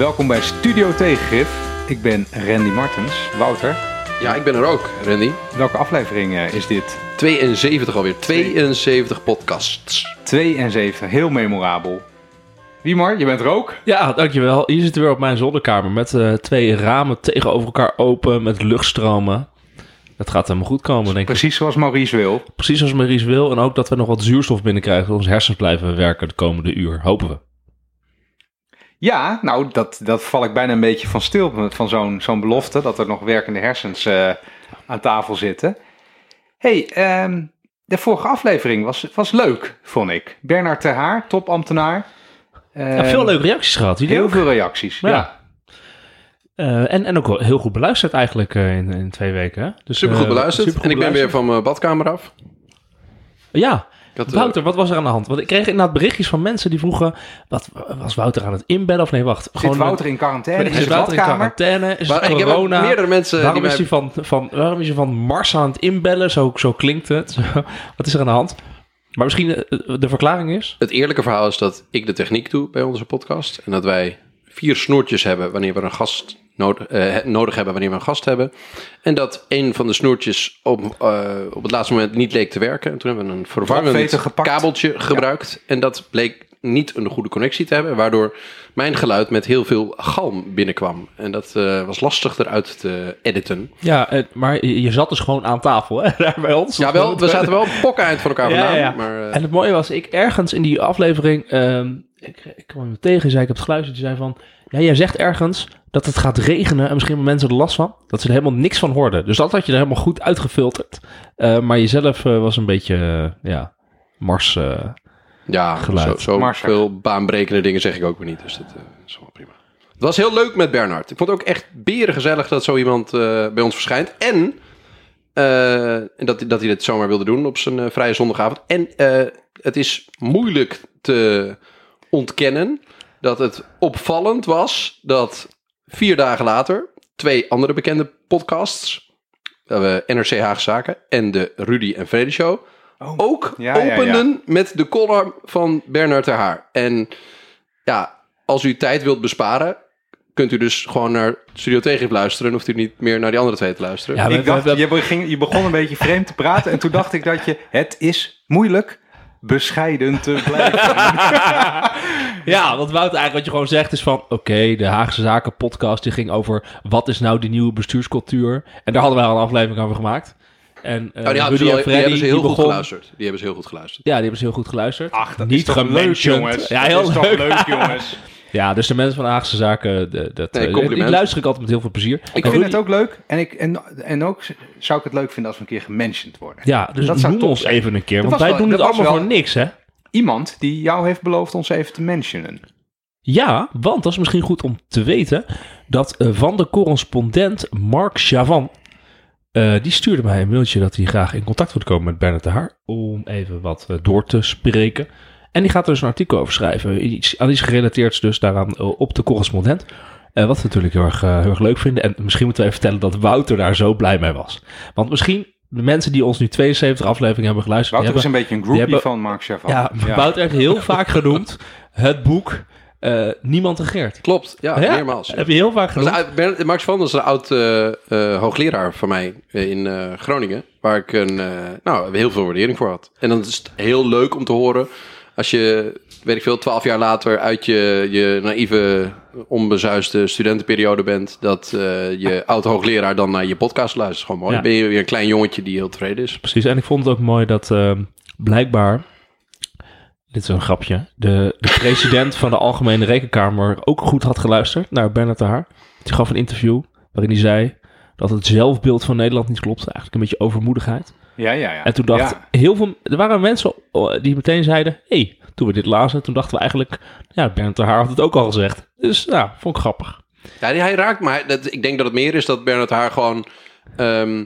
Welkom bij Studio Tegengif. Ik ben Randy Martens. Wouter, Ja, ik ben er ook, Randy. welke aflevering eh, is dit? 72 alweer. 72 podcasts. 72, heel memorabel. Wiemar, je bent er ook? Ja, dankjewel. Hier zitten we weer op mijn zolderkamer met eh, twee ramen tegenover elkaar open met luchtstromen. Dat gaat helemaal goed komen, denk ik. Precies zoals Maurice wil. Precies zoals Maries wil. En ook dat we nog wat zuurstof binnenkrijgen. Onze hersens blijven werken de komende uur. Hopen we. Ja, nou, dat, dat val ik bijna een beetje van stil van zo'n zo'n belofte. Dat er nog werkende hersens eh, aan tafel zitten. hey, ehm, de vorige aflevering was, was leuk, vond ik. Bernard Ter Haar, topambtenaar. Ja, Ehm, veel leuke reacties gehad. Jullie Heel ook? veel reacties, ja. Ja. Eh, en, en ook wel heel goed beluisterd eigenlijk eh, in, in twee weken. Hè? Dus, Super goed beluisterd. supergoed en ik ben weer van mijn badkamer af. Ja, had, eh, Wouter, wat was er aan de hand? Want ik kreeg inderdaad berichtjes van mensen die vroegen... Wat, was Wouter aan het inbellen? Of nee, wacht. Zit Wouter in quarantaine in is zijn Wouter in quarantaine? Is maar het ik heb ook corona? meerdere mensen die Waarom is, hij van, van, waarom is hij van Mars aan het inbellen? Zo, zo klinkt het. Wat is er aan de hand? Maar misschien eh, de verklaring is... Het eerlijke verhaal is dat ik de techniek doe bij onze podcast. En dat wij vier snoertjes hebben wanneer we een gast nodig, eh, nodig hebben wanneer we een gast hebben. En dat een van de snoertjes op, eh, op het laatste moment niet leek te werken. En toen hebben we een vervangend gepakt. kabeltje gebruikt. En dat bleek niet een goede connectie te hebben. Waardoor mijn geluid met heel veel galm binnenkwam. En dat eh, was lastig eruit te editen. Ja, eh, maar je, je zat dus gewoon aan tafel hè, daar bij ons. Ja, wel, we zaten wel pokken eind van elkaar Ja, vandaan. ja, ja. Maar, eh, En het mooie was, ik ergens in die aflevering... ehm, ik, ik kwam iemand tegen, zei ik heb het geluisterd. Die zei van... Ja, jij zegt ergens dat het gaat regenen en misschien hebben mensen er last van. Dat ze er helemaal niks van hoorden. Dus dat had je er helemaal goed uitgefilterd. Eh, maar jezelf eh, was een beetje, eh, ja, Mars... eh, Ja, geluid. zo, zo veel baanbrekende dingen zeg ik ook weer niet. Dus dat eh, is wel prima. Het was heel leuk met Bernard. Ik vond het ook echt berengezellig dat zo iemand eh, bij ons verschijnt. En eh, en dat, dat hij dit zomaar wilde doen op zijn eh, vrije zondagavond. En eh, het is moeilijk te ontkennen dat het opvallend was dat vier dagen later twee andere bekende podcasts, uh, NRC Haagse Zaken en de Rudy en Vrede Show, Oh. ook Ja, ja, ja. openden met de column van Bernard ter Haar. En ja, als u tijd wilt besparen, kunt u dus gewoon naar Studio Tegengif luisteren. En hoeft u niet meer naar die andere twee te luisteren. Ja, Ik dacht, je, je begon een beetje vreemd te praten en toen dacht ik dat je, het is moeilijk bescheiden te blijven. Ja, wat Wouter eigenlijk wat je gewoon zegt is van... Oké, de Haagse Zaken podcast die ging over... Wat is nou die nieuwe bestuurscultuur? En daar hadden wij al een aflevering over gemaakt. En uh, Oh, die, Rudy en die hebben ze heel die goed begon- geluisterd. Die hebben ze heel goed geluisterd. Ja, die hebben ze heel goed geluisterd. Ach, dat Niet is toch leuk, jongens. Ja, Dat heel is leuk. toch leuk, jongens. Ja, dus de mensen van de Haagse Zaken... De, dat, Nee, eh, compliment. die luister ik altijd met heel veel plezier. Ik vind het ook leuk en, ik, en, en ook zou ik het leuk vinden als we een keer gementiond worden. Ja, dus Dat noem ons zijn. even een keer. Want wij wel- doen het allemaal voor niks, hè? Iemand die jou heeft beloofd ons even te mentionen. Ja, want dat is misschien goed om te weten dat eh, van de correspondent Mark Chavan, eh, die stuurde mij een mailtje dat hij graag in contact wil komen met Bernard de Haar om even wat door te spreken. En die gaat er dus een artikel over schrijven, iets, aan iets gerelateerd dus daaraan eh, op de correspondent. Eh, wat we natuurlijk heel erg, eh, heel erg leuk vinden. En misschien moeten we even vertellen dat Wouter daar zo blij mee was. Want misschien de mensen die ons nu 72 afleveringen hebben geluisterd, Wouter die is een beetje een groupie hebben- van Mark Chavan. ja, Wouter heeft heel vaak genoemd het boek eh, Niemand regeert. Klopt, ja, Ja, meermaals. Heb je heel vaak genoemd. Max van, dat is een oud eh, eh, hoogleraar van mij in eh, Groningen. Waar ik een, eh, nou, heel veel waardering voor had. En dan is het heel leuk om te horen als je, weet ik veel, twaalf jaar later uit je, je naïeve, onbezuiste studentenperiode bent. Dat eh, je oud hoogleraar dan naar je podcast luistert. Gewoon mooi. Ja. Dan ben je weer een klein jongetje die heel tevreden is. Precies, en ik vond het ook mooi dat eh, blijkbaar, dit is een grapje, de, de president van de Algemene Rekenkamer ook goed had geluisterd naar Bernard de Haar. Die gaf een interview waarin hij zei dat het zelfbeeld van Nederland niet klopt. Eigenlijk een beetje overmoedigheid. Ja, ja, ja. En toen dacht Ja. heel veel, er waren mensen oh, die meteen zeiden, hé, hey, toen we dit lazen, toen dachten we eigenlijk, ja, Bernard de Haar had het ook al gezegd. Dus ja, vond ik grappig. Ja, hij raakt, maar dat, ik denk dat het meer is dat Bernard haar gewoon ehm,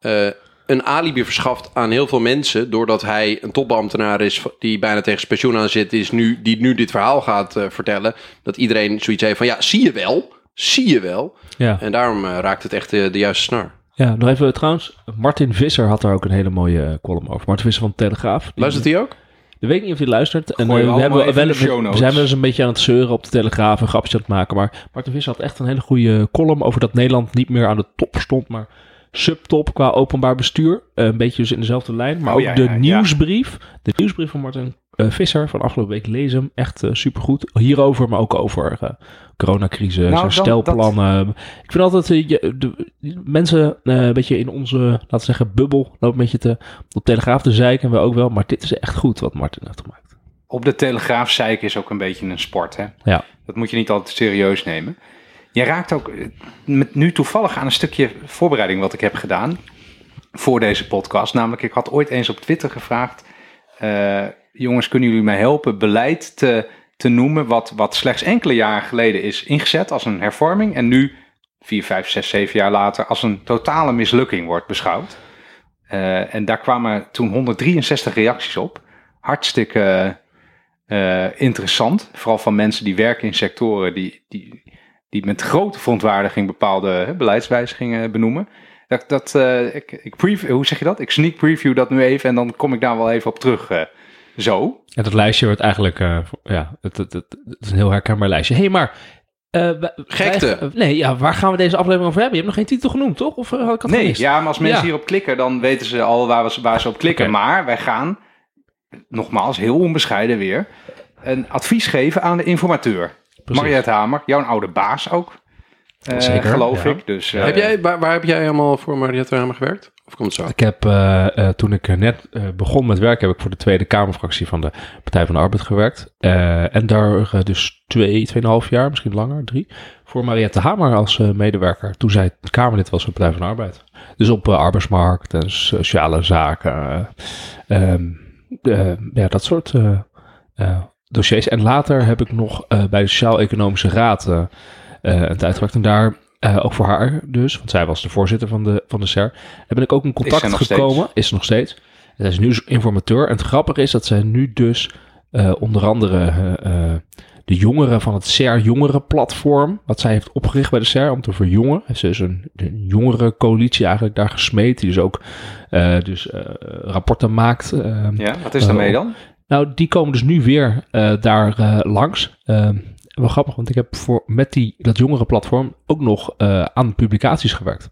eh, een alibi verschaft aan heel veel mensen. Doordat hij een topambtenaar is die bijna tegen zijn pensioen aan zit, is nu, die nu dit verhaal gaat eh, vertellen. Dat iedereen zoiets heeft van, ja, zie je wel, zie je wel. Ja. En daarom eh, raakt het echt de, de juiste snaar. Ja, nog even trouwens. Martin Visser had daar ook een hele mooie eh, column over. Martin Visser van de Telegraaf. Luistert hij ook? Ik weet niet of hij luistert. En, Gooi eh, we we, hebben wel, we, notes. zijn wel eens een beetje aan het zeuren op de Telegraaf en grapjes aan het maken. Maar Martin Visser had echt een hele goede column over dat Nederland niet meer aan de top stond, maar subtop qua openbaar bestuur. Eh, een beetje dus in dezelfde lijn. Maar Oh, ook ja, de ja. nieuwsbrief. De nieuwsbrief van Martin eh, Visser van afgelopen week. Lees hem. Echt eh, supergoed. Hierover, maar ook over eh, coronacrisis, Nou, herstelplannen. Ik vind altijd, je, de, mensen een beetje in onze, laten we zeggen, bubbel, lopen een beetje te, op Telegraaf te zeiken. En we ook wel. Maar dit is echt goed wat Martin heeft gemaakt. Op de Telegraaf zeiken is ook een beetje een sport, hè? Ja. Dat moet je niet altijd serieus nemen. Je raakt ook met nu toevallig aan een stukje voorbereiding wat ik heb gedaan voor deze podcast. Namelijk, ik had ooit eens op Twitter gevraagd: jongens, kunnen jullie mij helpen beleid te, te noemen wat, wat slechts enkele jaren geleden is ingezet als een hervorming en nu, vier, vijf, zes, zeven jaar later, als een totale mislukking wordt beschouwd? Eh, en daar kwamen toen 163 reacties op. Hartstikke eh, interessant. Vooral van mensen die werken in sectoren die, die, die met grote verontwaardiging bepaalde beleidswijzigingen benoemen. Dat, dat, eh, ik, ik preview, hoe zeg je dat? Ik sneak preview dat nu even en dan kom ik daar wel even op terug. Eh, zo. En dat lijstje wordt eigenlijk, eh, ja, het, het, het, het is een heel herkenbaar lijstje. Hé, hey, maar... eh, wij- Gekte. wij- nee, ja, waar gaan we deze aflevering over hebben? Je hebt nog geen titel genoemd, toch? Of eh, had ik het Nee, ja, maar als mensen Ja. hierop klikken, dan weten ze al waar, we, waar ze op klikken. Maar wij gaan, nogmaals, heel onbescheiden weer, een advies geven aan de informateur. Precies. Mariette Hamer, jouw oude baas ook. Eh, Zeker, geloof ja. ik. Dus, eh, heb jij, waar, waar heb jij allemaal voor Mariette Hamer gewerkt? Of komt het zo? Ik heb, eh, eh, toen ik eh, net eh, begon met werken, heb ik voor de Tweede Kamerfractie van de Partij van de Arbeid gewerkt. Eh, en daar eh, dus twee, tweeënhalf jaar, misschien langer, drie, voor Mariette Hamer als eh, medewerker. Toen zij Kamerlid was van de Partij van de Arbeid. Dus op eh, arbeidsmarkt en sociale zaken. eh, ehm, eh, ja, dat soort eh, eh, dossiers. En later heb ik nog eh, bij de Sociaal-Economische Raad eh, een tijd gewerkt. En daar, eh, ook voor haar dus, want zij was de voorzitter van de, van de SER. Daar ben ik ook in contact gekomen. Is ze nog steeds. En zij is nu dus informateur. En het grappige is dat zij nu dus eh, onder andere de jongeren van het SER Jongerenplatform, wat zij heeft opgericht bij de SER om te verjongen. Ze dus een, een jongerencoalitie eigenlijk daar gesmeed. Die dus ook dus, rapporten maakt. ja, wat is daarmee dan? nou, die komen dus nu weer daar langs. Eh, wel grappig, want ik heb voor, met die, dat jongerenplatform ook nog eh, aan publicaties gewerkt.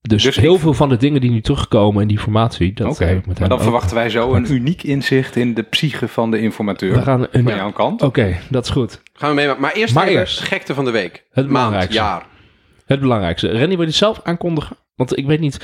Dus, Dus heel ik- veel van de dingen die nu terugkomen in die formatie, dat Oké, ik met maar dan ook. verwachten wij zo een uniek inzicht in de psyche van de informateur. We gaan een, Van jouw kant. Oké, dat is goed. Gaan we mee, maar eerst Maar even eerst. gekte van de week. Het Maand, belangrijkste. jaar. Het belangrijkste. Rennie, wil je het zelf aankondigen? Want ik weet niet,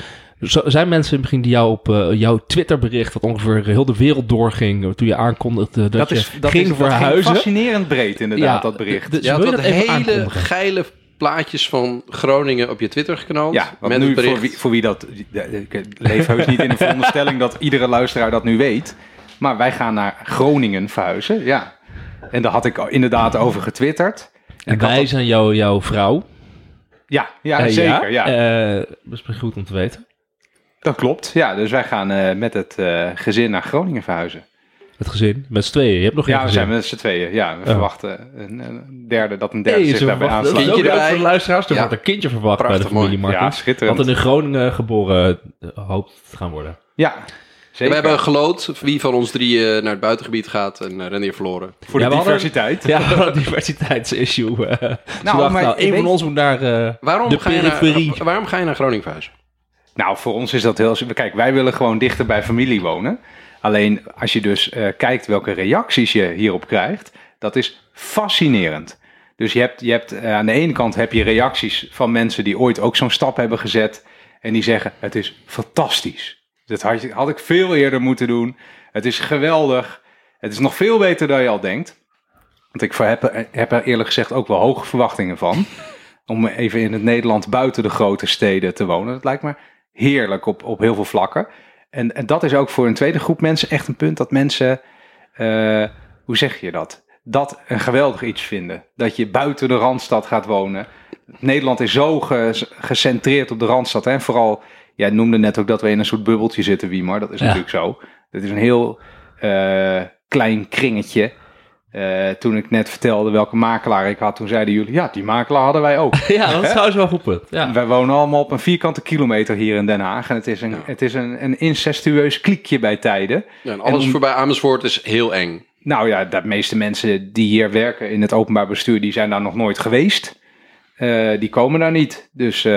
zijn mensen misschien die jou op eh, jouw Twitterbericht, dat ongeveer heel de wereld doorging, toen je aankondigde dat, Dat je is, dat ging is dat verhuizen? fascinerend breed inderdaad, Ja, dat bericht. dus Je had wil je wat dat even hele aankondigen? geile plaatjes van Groningen op je Twitter geknald. Ja, want met nu het bericht. voor wie, voor wie dat... Ik leef heus niet in de veronderstelling dat iedere luisteraar dat nu weet. Maar wij gaan naar Groningen verhuizen, ja. En daar had ik inderdaad over getwitterd. En wij dat- zijn jou, jouw vrouw. Ja, ja Eh, zeker. Ja. Eh, dat is goed om te weten. Dat klopt. Ja, dus wij gaan eh, met het eh, gezin naar Groningen verhuizen. Het gezin, met z'n tweeën. Je hebt nog geen Ja, we gezin. zijn met z'n tweeën. Ja, we Ja. verwachten een, een derde, dat een derde Nee, zich daarbij aansluit. Kindje leuk voor de erbij. luisteraars. Er Ja. wordt een kindje verwacht bij de familie mooi. Martens. Ja, Wat schitterend. er in Groningen geboren hoopt te gaan worden. Ja, We hebben geloot wie van ons drie eh, naar het buitengebied gaat en uh, Renier verloren. Voor Ja, de we hadden- diversiteit. Ja, een diversiteitsissue. eh. Ze dachten, maar nou, een weet- van ons moet naar eh, Waarom, de ga je periferie. naar, waarom ga je naar Groningen verhuizen? Nou, voor ons is dat heel... Kijk, wij willen gewoon dichter bij familie wonen. Alleen als je dus eh, kijkt welke reacties je hierop krijgt, dat is fascinerend. Dus je hebt, je hebt eh, aan de ene kant heb je reacties van mensen die ooit ook zo'n stap hebben gezet. En die zeggen, het is fantastisch. Dat had, had ik veel eerder moeten doen. Het is geweldig. Het is nog veel beter dan je al denkt. Want ik heb, heb er eerlijk gezegd ook wel hoge verwachtingen van. Om even in het Nederland buiten de grote steden te wonen. Dat lijkt me heerlijk op, op heel veel vlakken. En, en dat is ook voor een tweede groep mensen echt een punt dat mensen, eh, hoe zeg je dat? Dat een geweldig iets vinden. Dat je buiten de Randstad gaat wonen. Nederland is zo ge- gecentreerd op de Randstad. En vooral, jij noemde net ook dat we in een soort bubbeltje zitten, Wiemar. Dat is Ja. natuurlijk zo. Het is een heel eh, klein kringetje. Eh, toen ik net vertelde welke makelaar ik had, toen zeiden jullie, ja, die makelaar hadden wij ook. Ja, dat is trouwens wel goed. Ja. Wij wonen allemaal op een vierkante kilometer hier in Den Haag. En het is een, het is een, een incestueus kliekje bij tijden. Ja, en alles En- voorbij Amersfoort is heel eng. Nou ja, de meeste mensen die hier werken in het openbaar bestuur, die zijn daar nog nooit geweest. Eh, die komen daar niet. Dus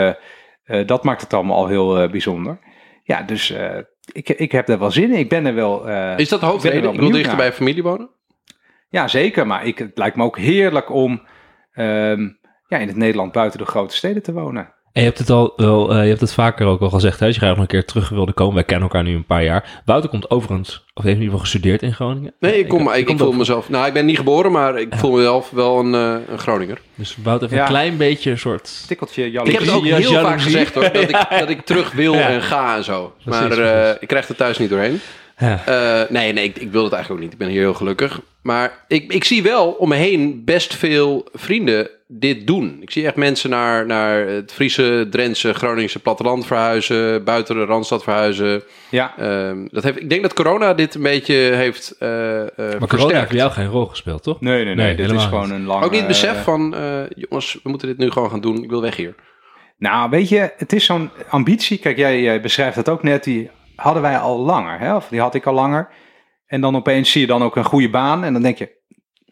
dat maakt het allemaal al heel eh, bijzonder. Ja, dus eh, ik, ik heb er wel zin in. Ik ben er wel. eh, Is dat de hoofdreden? Ik wil dichter bij familie wonen? Ja, zeker. Maar ik, het lijkt me ook heerlijk om ehm, ja, in het Nederland buiten de grote steden te wonen. En je hebt het al wel, eh, je hebt het vaker ook al gezegd, hè, als je graag nog een keer terug wilde komen. Wij kennen elkaar nu een paar jaar. Wouter komt overigens, of heeft in ieder geval gestudeerd in Groningen. Nee, ik, kom, ik, kom voel mezelf... Nou, ik ben niet geboren, maar ik voel mezelf wel een, eh, een Groninger. Dus Wouter heeft Ja. een klein beetje een soort... Tikkeltje Ik heb jaloezie. het ook heel jaloezie. vaak gezegd hoor, dat ik, dat ik terug wil Ja. en ga en zo. Precies, maar eh, ik krijg er thuis niet doorheen. Ja. Eh, nee, nee, ik, ik wil het eigenlijk ook niet. Ik ben hier heel gelukkig. Maar ik, ik zie wel om me heen best veel vrienden dit doen. Ik zie echt mensen naar, naar het Friese, Drentse, Groningse platteland verhuizen, buiten de Randstad verhuizen. Ja, Ehm, dat heeft, ik denk dat corona dit een beetje heeft eh eh Maar corona heeft versterkt. jou geen rol gespeeld, toch? nee, nee, nee. Nee, dit is gewoon niet. een lange... Ook niet het besef eh, van, eh, jongens, we moeten dit nu gewoon gaan doen. Ik wil weg hier. Nou, weet je, het is zo'n ambitie. Kijk, jij, jij beschrijft het ook net. Die hadden wij al langer, hè? of die had ik al langer. En dan opeens zie je dan ook een goede baan. En dan denk je,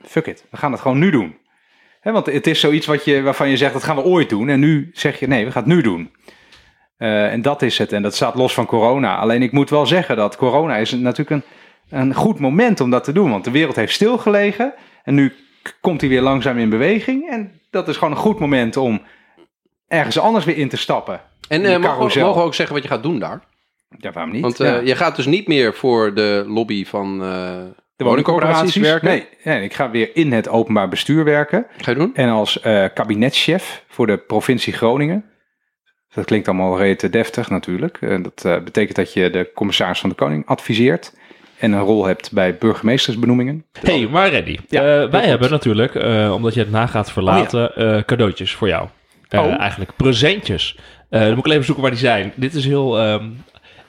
fuck it, we gaan het gewoon nu doen. Want het is zoiets wat je, waarvan je zegt, dat gaan we ooit doen. En nu zeg je, nee, we gaan het nu doen. Eh, en dat is het. En dat staat los van corona. Alleen ik moet wel zeggen dat corona is natuurlijk een, een goed moment om dat te doen. Want de wereld heeft stilgelegen. En nu komt hij weer langzaam in beweging. En dat is gewoon een goed moment om ergens anders weer in te stappen. En eh, mogen, we, mogen we ook zeggen wat je gaat doen daar? Ja, waarom niet? Want eh, Ja. je gaat dus niet meer voor de lobby van de woningcorporaties werken. Nee, nee, ik ga weer in het openbaar bestuur werken. Ga je doen? En als eh, kabinetchef voor de provincie Groningen. Dat klinkt allemaal redelijk deftig natuurlijk. En dat eh, betekent dat je de commissaris van de Koning adviseert. En een rol hebt bij burgemeestersbenoemingen. hey, maar Reddy, Ja, eh, wij goed. hebben natuurlijk, eh, omdat je het na gaat verlaten, eh, cadeautjes voor jou. Eh, Oh. Eigenlijk presentjes. Eh, dan moet ik even zoeken waar die zijn. Dit is heel... ehm,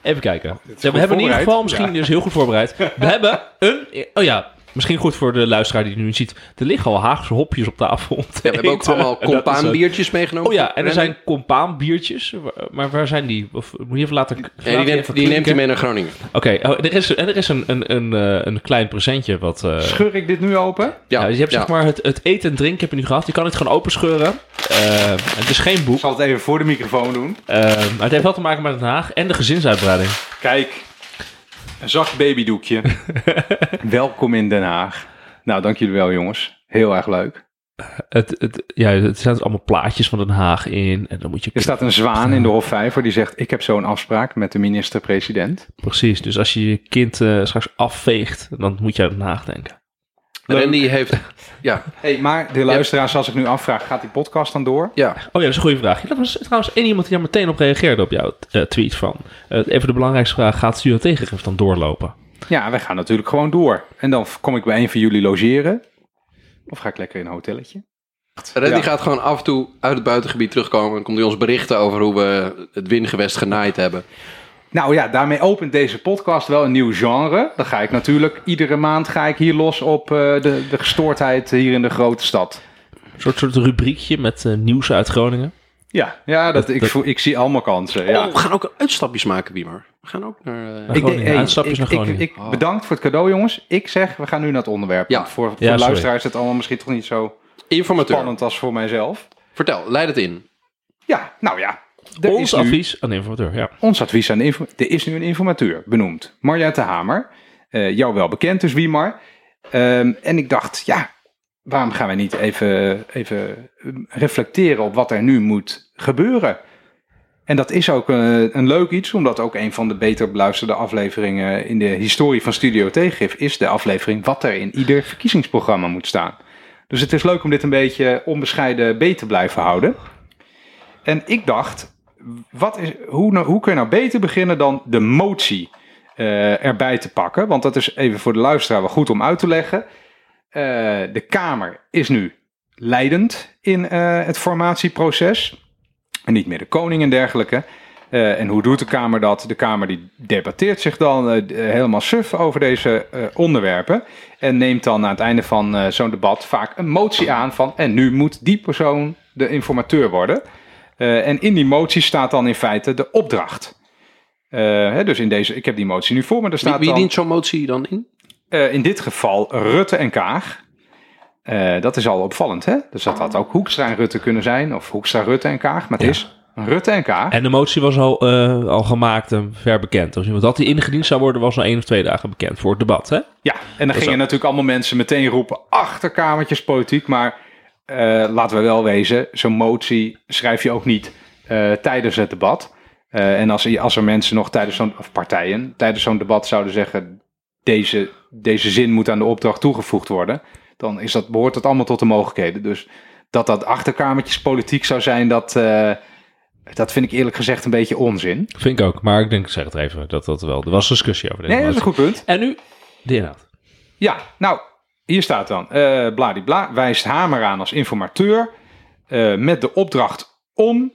even kijken. Ja, we hebben in ieder geval, misschien Ja. dus heel goed voorbereid. We hebben een... Oh ja, misschien goed voor de luisteraar die het nu niet ziet. Er liggen al Haagse hopjes op tafel. om te Ja, we hebben ook allemaal compaanbiertjes meegenomen. Oh ja, en er zijn compaanbiertjes. Maar waar zijn die? Of moet je even laten... Ja, die, even neemt, die neemt hij mee naar Groningen. Oké, oh, er is, en er is een, een, een, eh, een klein presentje wat... eh, Scheur ik dit nu open? ja, je hebt ja. zeg maar het, het eten en drinken heb je nu gehad. Je kan het gewoon openscheuren. Eh, het is geen Ik boek. zal het even voor de microfoon doen. Maar het heeft wel te maken met Den Haag en de gezinsuitbreiding. Kijk, een zacht babydoekje. Welkom in Den Haag. Nou, dank jullie wel jongens. Heel erg leuk. Het, het, ja, het zijn dus allemaal plaatjes van Den Haag in. En dan moet je... Er staat een zwaan in de Hofvijver die zegt... ik heb zo'n afspraak met de minister-president. Precies, dus als je je kind eh, straks afveegt, dan moet je aan Den Haag denken. Randy heeft... Ja, Hey, maar de luisteraars, als ik nu afvraag... gaat die podcast dan door? ja. Oh ja, dat is een goede vraag. Dat was trouwens één iemand die daar meteen op reageerde op jouw eh, tweet van. eh, even de belangrijkste vraag, gaat Studio Tegengif dan doorlopen? Ja, wij gaan natuurlijk gewoon door. En dan kom ik bij een van jullie logeren. Of ga ik lekker in een hotelletje? Randy Ja. gaat gewoon af en toe uit het buitengebied terugkomen. En komt hij ons berichten over hoe we het windgewest genaaid hebben. Nou ja, daarmee opent deze podcast wel een nieuw genre. Dan ga ik natuurlijk iedere maand ga ik hier los op eh, de, de gestoordheid hier in de grote stad. Een soort, soort rubriekje met eh, nieuws uit Groningen. Ja, ja dat, Dat- ik, dat- voel- ik zie allemaal kansen. Ja. Oh, we gaan ook uitstapjes maken, Wiemer. We gaan ook naar... eh, Naar Ik, Groningen, hey, uitstapjes ik, naar ik, Groningen. ik, Oh. bedankt voor het cadeau, jongens. Ik zeg, we gaan nu naar het onderwerp. Ja. Voor, voor Ja, luisteraars is het allemaal misschien toch niet zo Informateur. spannend als voor mijzelf. Vertel, leid het in. Ja, nou ja. Er Ons nu- advies aan de informateur, ja. Ons advies aan de. Er is nu een informateur benoemd. Marjatte Hamer. Eh, jou wel bekend dus, Wiemar. Ehm, en ik dacht, ja, waarom gaan wij niet even, even eh, reflecteren op wat er nu moet gebeuren? En dat is ook eh, een leuk iets, omdat ook een van de beter beluisterde afleveringen in de historie van Studio Tegengif is de aflevering wat er in ieder verkiezingsprogramma moet staan. Dus het is leuk om dit een beetje onbescheiden beet te blijven houden. En ik dacht, wat is, hoe, nou, hoe kun je nou beter beginnen dan de motie eh, erbij te pakken? Want dat is even voor de luisteraar wel goed om uit te leggen. Eh, de Kamer is nu leidend in eh, het formatieproces. En niet meer de koning en dergelijke. En hoe doet de Kamer dat? De Kamer die debatteert zich dan helemaal suf over deze onderwerpen. En neemt dan aan het einde van zo'n debat vaak een motie aan van... en nu moet die persoon de informateur worden. Eh, en in die motie staat dan in feite de opdracht. Eh, hè, dus in deze, ik heb die motie nu voor me. Er Wie, staat wie dan, dient zo'n motie dan in? eh, in dit geval Rutte en Kaag. Eh, dat is al opvallend, hè? Dus dat had ook Hoekstra en Rutte kunnen zijn, of Hoekstra, Rutte en Kaag. Maar het Ja. is Rutte en Kaag. En de motie was al, eh, al gemaakt en ver bekend. Dus dat die ingediend zou worden, was al één of twee dagen bekend voor het debat. Hè? Ja, en dan gingen ook- natuurlijk allemaal mensen meteen roepen achterkamertjes politiek. Maar laten we wel wezen, zo'n motie schrijf je ook niet eh, tijdens het debat. Eh, en als, als er mensen nog tijdens zo'n, of partijen, tijdens zo'n debat zouden zeggen, deze, deze zin moet aan de opdracht toegevoegd worden, dan is dat, behoort dat allemaal tot de mogelijkheden. Dus dat dat achterkamertjes politiek zou zijn, dat, eh, dat vind ik eerlijk gezegd een beetje onzin. Vind ik ook. Maar ik denk, ik zeg het even, dat dat wel. Er was discussie over deze Nee, dat is een goed punt. En nu de inhoud. Ja, nou, hier staat dan. eh bladibla wijst Hamer aan als informateur eh, met de opdracht om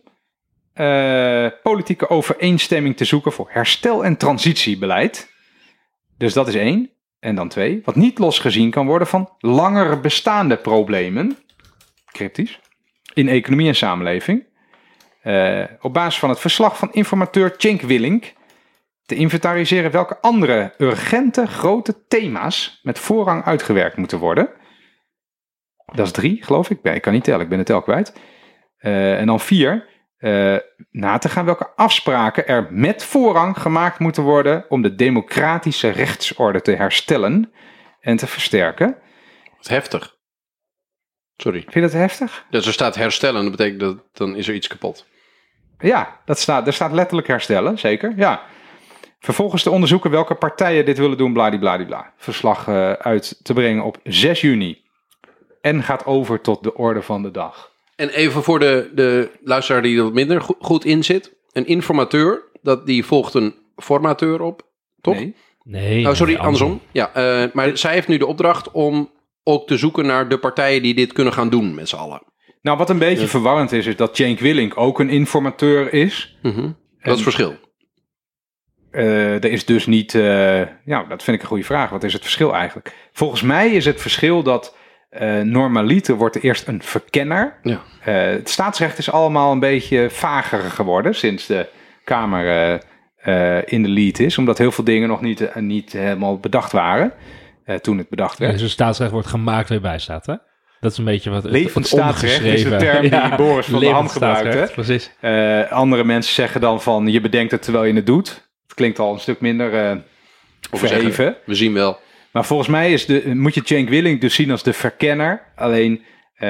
eh, politieke overeenstemming te zoeken voor herstel- en transitiebeleid. Dus dat is één. En dan twee, wat niet losgezien kan worden van langer bestaande problemen, cryptisch, in economie en samenleving. Op basis van het verslag van informateur Cenk Willink te inventariseren welke andere urgente grote thema's met voorrang uitgewerkt moeten worden. Dat is drie, geloof ik. Ik kan niet tellen, ik ben de tel kwijt. Eh, en dan vier, eh, na te gaan welke afspraken er met voorrang gemaakt moeten worden om de democratische rechtsorde te herstellen en te versterken. Wat heftig. Sorry. Vind je dat heftig? Dus er staat herstellen, dat betekent dat dan is er iets kapot. Ja, dat staat, er staat letterlijk herstellen, zeker. Ja. Vervolgens te onderzoeken welke partijen dit willen doen, bladibladibla. Verslag eh, uit te brengen op 6 juni. En gaat over tot de orde van de dag. En even voor de, de luisteraar die er wat minder go- goed in zit. Een informateur, dat, die volgt een formateur op, toch? Nee. Nee. Oh, sorry, nee, andersom. Ja, eh, maar zij heeft nu de opdracht om ook te zoeken naar de partijen die dit kunnen gaan doen met z'n allen. Nou, wat een beetje Ja. verwarrend is, is dat Cenk Willink ook een informateur is. Mhm. Dat is het verschil. Eh, er is dus niet. eh, ja, dat vind ik een goede vraag. Wat is het verschil eigenlijk? Volgens mij is het verschil dat. eh normaliter wordt eerst een verkenner. Ja. Eh, het staatsrecht is allemaal een beetje vager geworden sinds de Kamer in de lead is. Omdat heel veel dingen nog niet, niet helemaal bedacht waren eh, toen het bedacht Ja, werd. dus een staatsrecht wordt gemaakt waar je bij staat, hè? Dat is een beetje wat... het- Levend het staatsrecht is de term die Boris van der Ham levend gebruikt? Precies. Eh, andere mensen zeggen dan van je bedenkt het terwijl je het doet. Klinkt al een stuk minder eh, verheven. we zien wel. Maar volgens mij is de, moet je Cenk Willing dus zien als de verkenner. Alleen eh,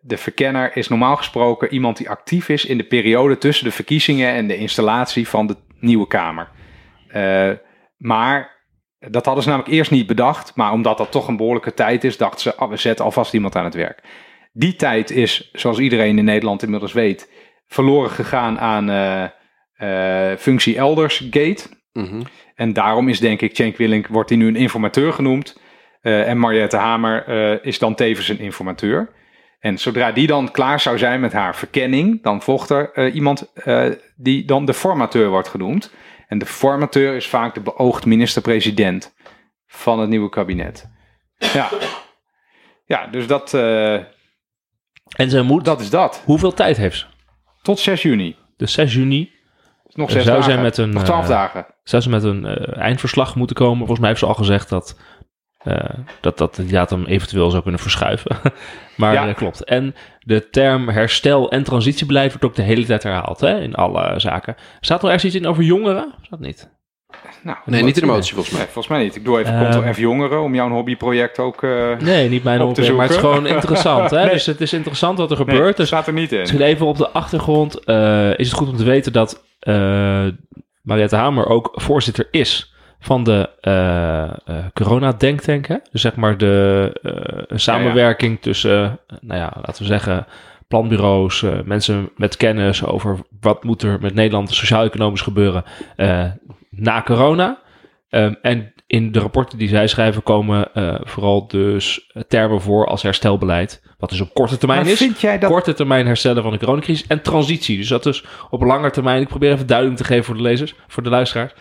de verkenner is normaal gesproken iemand die actief is in de periode tussen de verkiezingen en de installatie van de nieuwe Kamer. Eh, maar dat hadden ze namelijk eerst niet bedacht. Maar omdat dat toch een behoorlijke tijd is, dachten ze, ah, we zetten alvast iemand aan het werk. Die tijd is, zoals iedereen in Nederland inmiddels weet, verloren gegaan aan eh, functie elders gate. Mhm. En daarom is denk ik Cenk Willink, wordt hij nu een informateur genoemd. Eh, en Mariette Hamer eh, is dan tevens een informateur. En zodra die dan klaar zou zijn met haar verkenning, dan volgt er eh, iemand eh, die dan de formateur wordt genoemd. En de formateur is vaak de beoogd minister-president van het nieuwe kabinet. Ja, ja dus dat, eh, En zij moet... dat is dat. Hoeveel tijd heeft ze? Tot 6 juni. Dus 6 juni Nog zes Zou dagen. met een, Nog 12 eh, dagen. zou ze met een eh, eindverslag moeten komen. Volgens mij heeft ze al gezegd dat eh, dat, dat die datum eventueel zou kunnen verschuiven. maar Ja. dat klopt. En de term herstel en transitiebeleid wordt ook de hele tijd herhaald hè, in alle zaken. Staat er ergens iets in over jongeren? Dat niet? Nou, Nee, niet in de motie volgens mij. Nee, volgens mij niet. Ik doe even. Ctrl F jongeren om jouw hobbyproject ook... eh Nee, niet mijn opmerking, maar het is gewoon interessant. Hè? Nee. Dus het is interessant wat er nee, gebeurt. dus staat er niet in. Misschien even op de achtergrond eh, is het goed om te weten dat Mariette Hamer ook voorzitter is van de eh eh corona-denktank. hè? Dus zeg maar de eh, samenwerking tussen, eh, nou ja, laten we zeggen, planbureaus, eh, mensen met kennis over wat moet er met Nederland sociaal-economisch gebeuren eh, na corona. Ehm, en in de rapporten die zij schrijven komen eh, vooral dus termen voor als herstelbeleid. Wat dus op korte termijn Maar is. vind jij dat... Korte termijn herstellen van de coronacrisis en transitie. Dus dat is op lange termijn, ik probeer even duiding te geven voor de lezers, voor de luisteraars.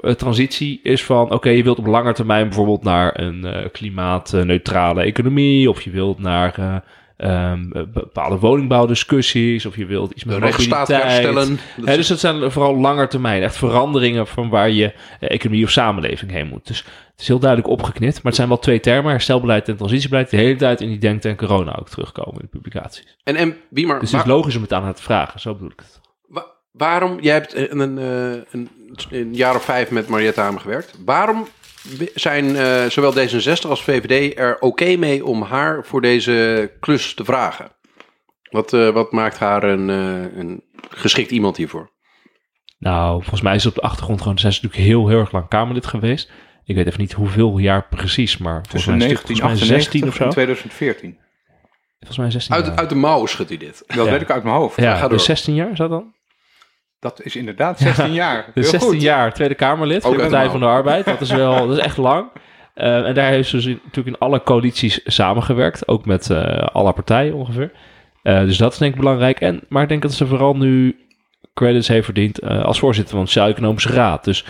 Eh, transitie is van, oké, je wilt op lange termijn bijvoorbeeld naar een eh, klimaatneutrale economie, of je wilt naar eh, ehm, eh, bepaalde woningbouwdiscussies, of je wilt iets met De rechtsstaat herstellen. Dat dus dat zijn vooral langer termijn, echt veranderingen van waar je eh, economie of samenleving heen moet. Dus het is heel duidelijk opgeknipt, maar het zijn wel twee termen, herstelbeleid en transitiebeleid, die de hele tijd in die denktank corona ook terugkomen in de publicaties. En, en wie maar, Dus het waar- is logisch om het aan het vragen, zo bedoel ik het. wa- waarom, jij hebt een, een, eh, een, een jaar of vijf met Mariette Hamer gewerkt. Waarom zijn eh, zowel D66 als VVD er oké mee om haar voor deze klus te vragen? Wat, eh, wat maakt haar een, eh, een geschikt iemand hiervoor? Nou, volgens mij is het op de achtergrond gewoon, ze natuurlijk heel, heel erg lang Kamerlid geweest. Ik weet even niet hoeveel jaar precies, maar volgens Tussen mij, is het- volgens mij 16 of 1998 zo. en 2014. Volgens mij 16 Uit, jaar. uit de mouw schudt hij dit. Dat Ja. weet ik uit mijn hoofd. ja, ga door. dus 16 jaar is dat dan? Dat is inderdaad 16 jaar. Heel 16 goed. jaar Tweede Kamerlid voor Ook de Partij van de Arbeid. Dat is wel, dat is echt lang. Eh, en daar heeft ze dus in- natuurlijk in alle coalities samengewerkt. Ook met eh, alle partijen ongeveer. Eh, dus dat is denk ik belangrijk. En, maar ik denk dat ze vooral nu credits heeft verdiend eh, als voorzitter van de Sociaal-Economische Raad. Dus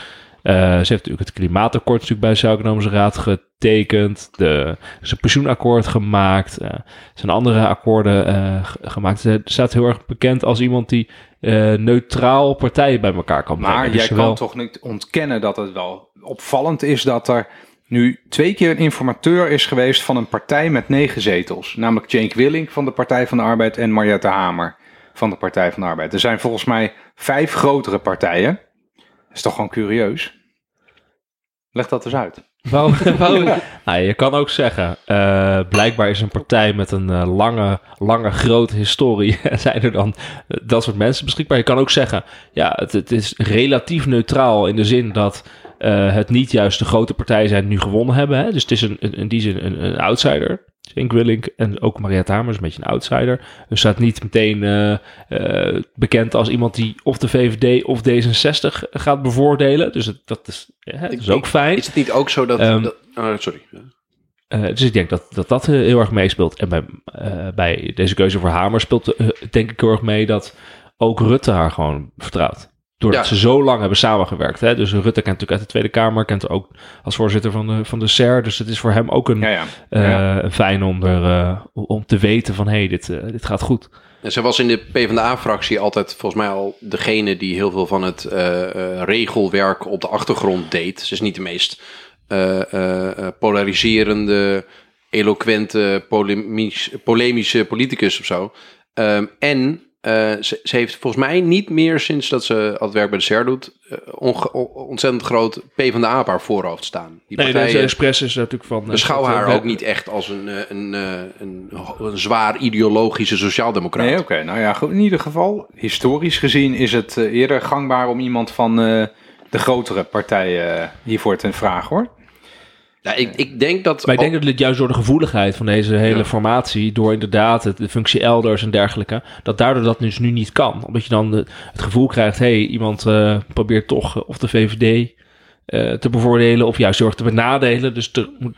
ze heeft natuurlijk het klimaatakkoord natuurlijk bij de Sociaal-Economische Raad getekend. De, een pensioenakkoord gemaakt. eh, er zijn andere akkoorden eh, gemaakt. Ze staat heel erg bekend als iemand die eh, neutraal partijen bij elkaar kan brengen. Maar Dus jij zowel- kan toch niet ontkennen dat het wel opvallend is dat er nu twee keer een informateur is geweest van een partij met negen zetels. Namelijk Cenk Willink van de Partij van de Arbeid en Mariette Hamer van de Partij van de Arbeid. Er zijn volgens mij vijf grotere partijen. Is toch gewoon curieus? Leg dat eens uit. Waarom, waarom- nou, je kan ook zeggen, eh, blijkbaar is een partij met een eh, lange, lange, grote historie. zijn er dan dat soort mensen beschikbaar? Je kan ook zeggen, ja, het, het is relatief neutraal in de zin dat eh, het niet juist de grote partijen zijn die nu gewonnen hebben. Hè? Dus het is een, een- in die zin een, een outsider. Cenk Willink en ook Hamer is een beetje een outsider. Dus staat niet meteen eh, eh, bekend als iemand die of de VVD of D66 gaat bevoordelen. Dus het, dat is, dat is ook fijn. Is het niet ook zo dat... Ehm, dat oh, sorry. Eh, dus ik denk dat dat, dat heel erg meespeelt. En bij, bij deze keuze voor Hamer speelt denk ik heel erg mee dat ook Rutte haar gewoon vertrouwt. Doordat Ja. ze zo lang hebben samengewerkt. Hè? Dus Rutte kent natuurlijk uit de Tweede Kamer, kent ook als voorzitter van de, van de SER. Dus het is voor hem ook een, Ja, ja. eh, fijn om, er, eh, om te weten van hé, hey, dit, eh, dit gaat goed. En zij was in de PvdA-fractie altijd volgens mij al degene die heel veel van het regelwerk op de achtergrond deed. Ze is niet de meest polariserende, eloquente, polemisch, polemische politicus of zo. Ehm, en ze, ze heeft volgens mij niet meer sinds dat ze al het werk bij de SER doet, eh, ontzettend groot PvdA op haar voorhoofd staan. Die Nee, partijen- deze Express is natuurlijk van... eh, Beschouw haar eh, ook niet echt als een, eh, een, eh, een, een zwaar ideologische sociaaldemocraat. Nee, oké. Nou ja, goed, in ieder geval, historisch gezien is het eh, eerder gangbaar om iemand van eh, de grotere partijen eh, hiervoor te vragen, hoor. Ja, ik, ik denk dat... Maar ik denk dat het juist door de gevoeligheid van deze hele Ja. formatie, door inderdaad het, de functie elders en dergelijke, dat daardoor dat dus nu niet kan. Omdat je dan het gevoel krijgt, hé, hey, iemand eh, probeert toch eh, of de VVD eh, te bevoordelen of juist heel erg te benadelen. Dus er moet,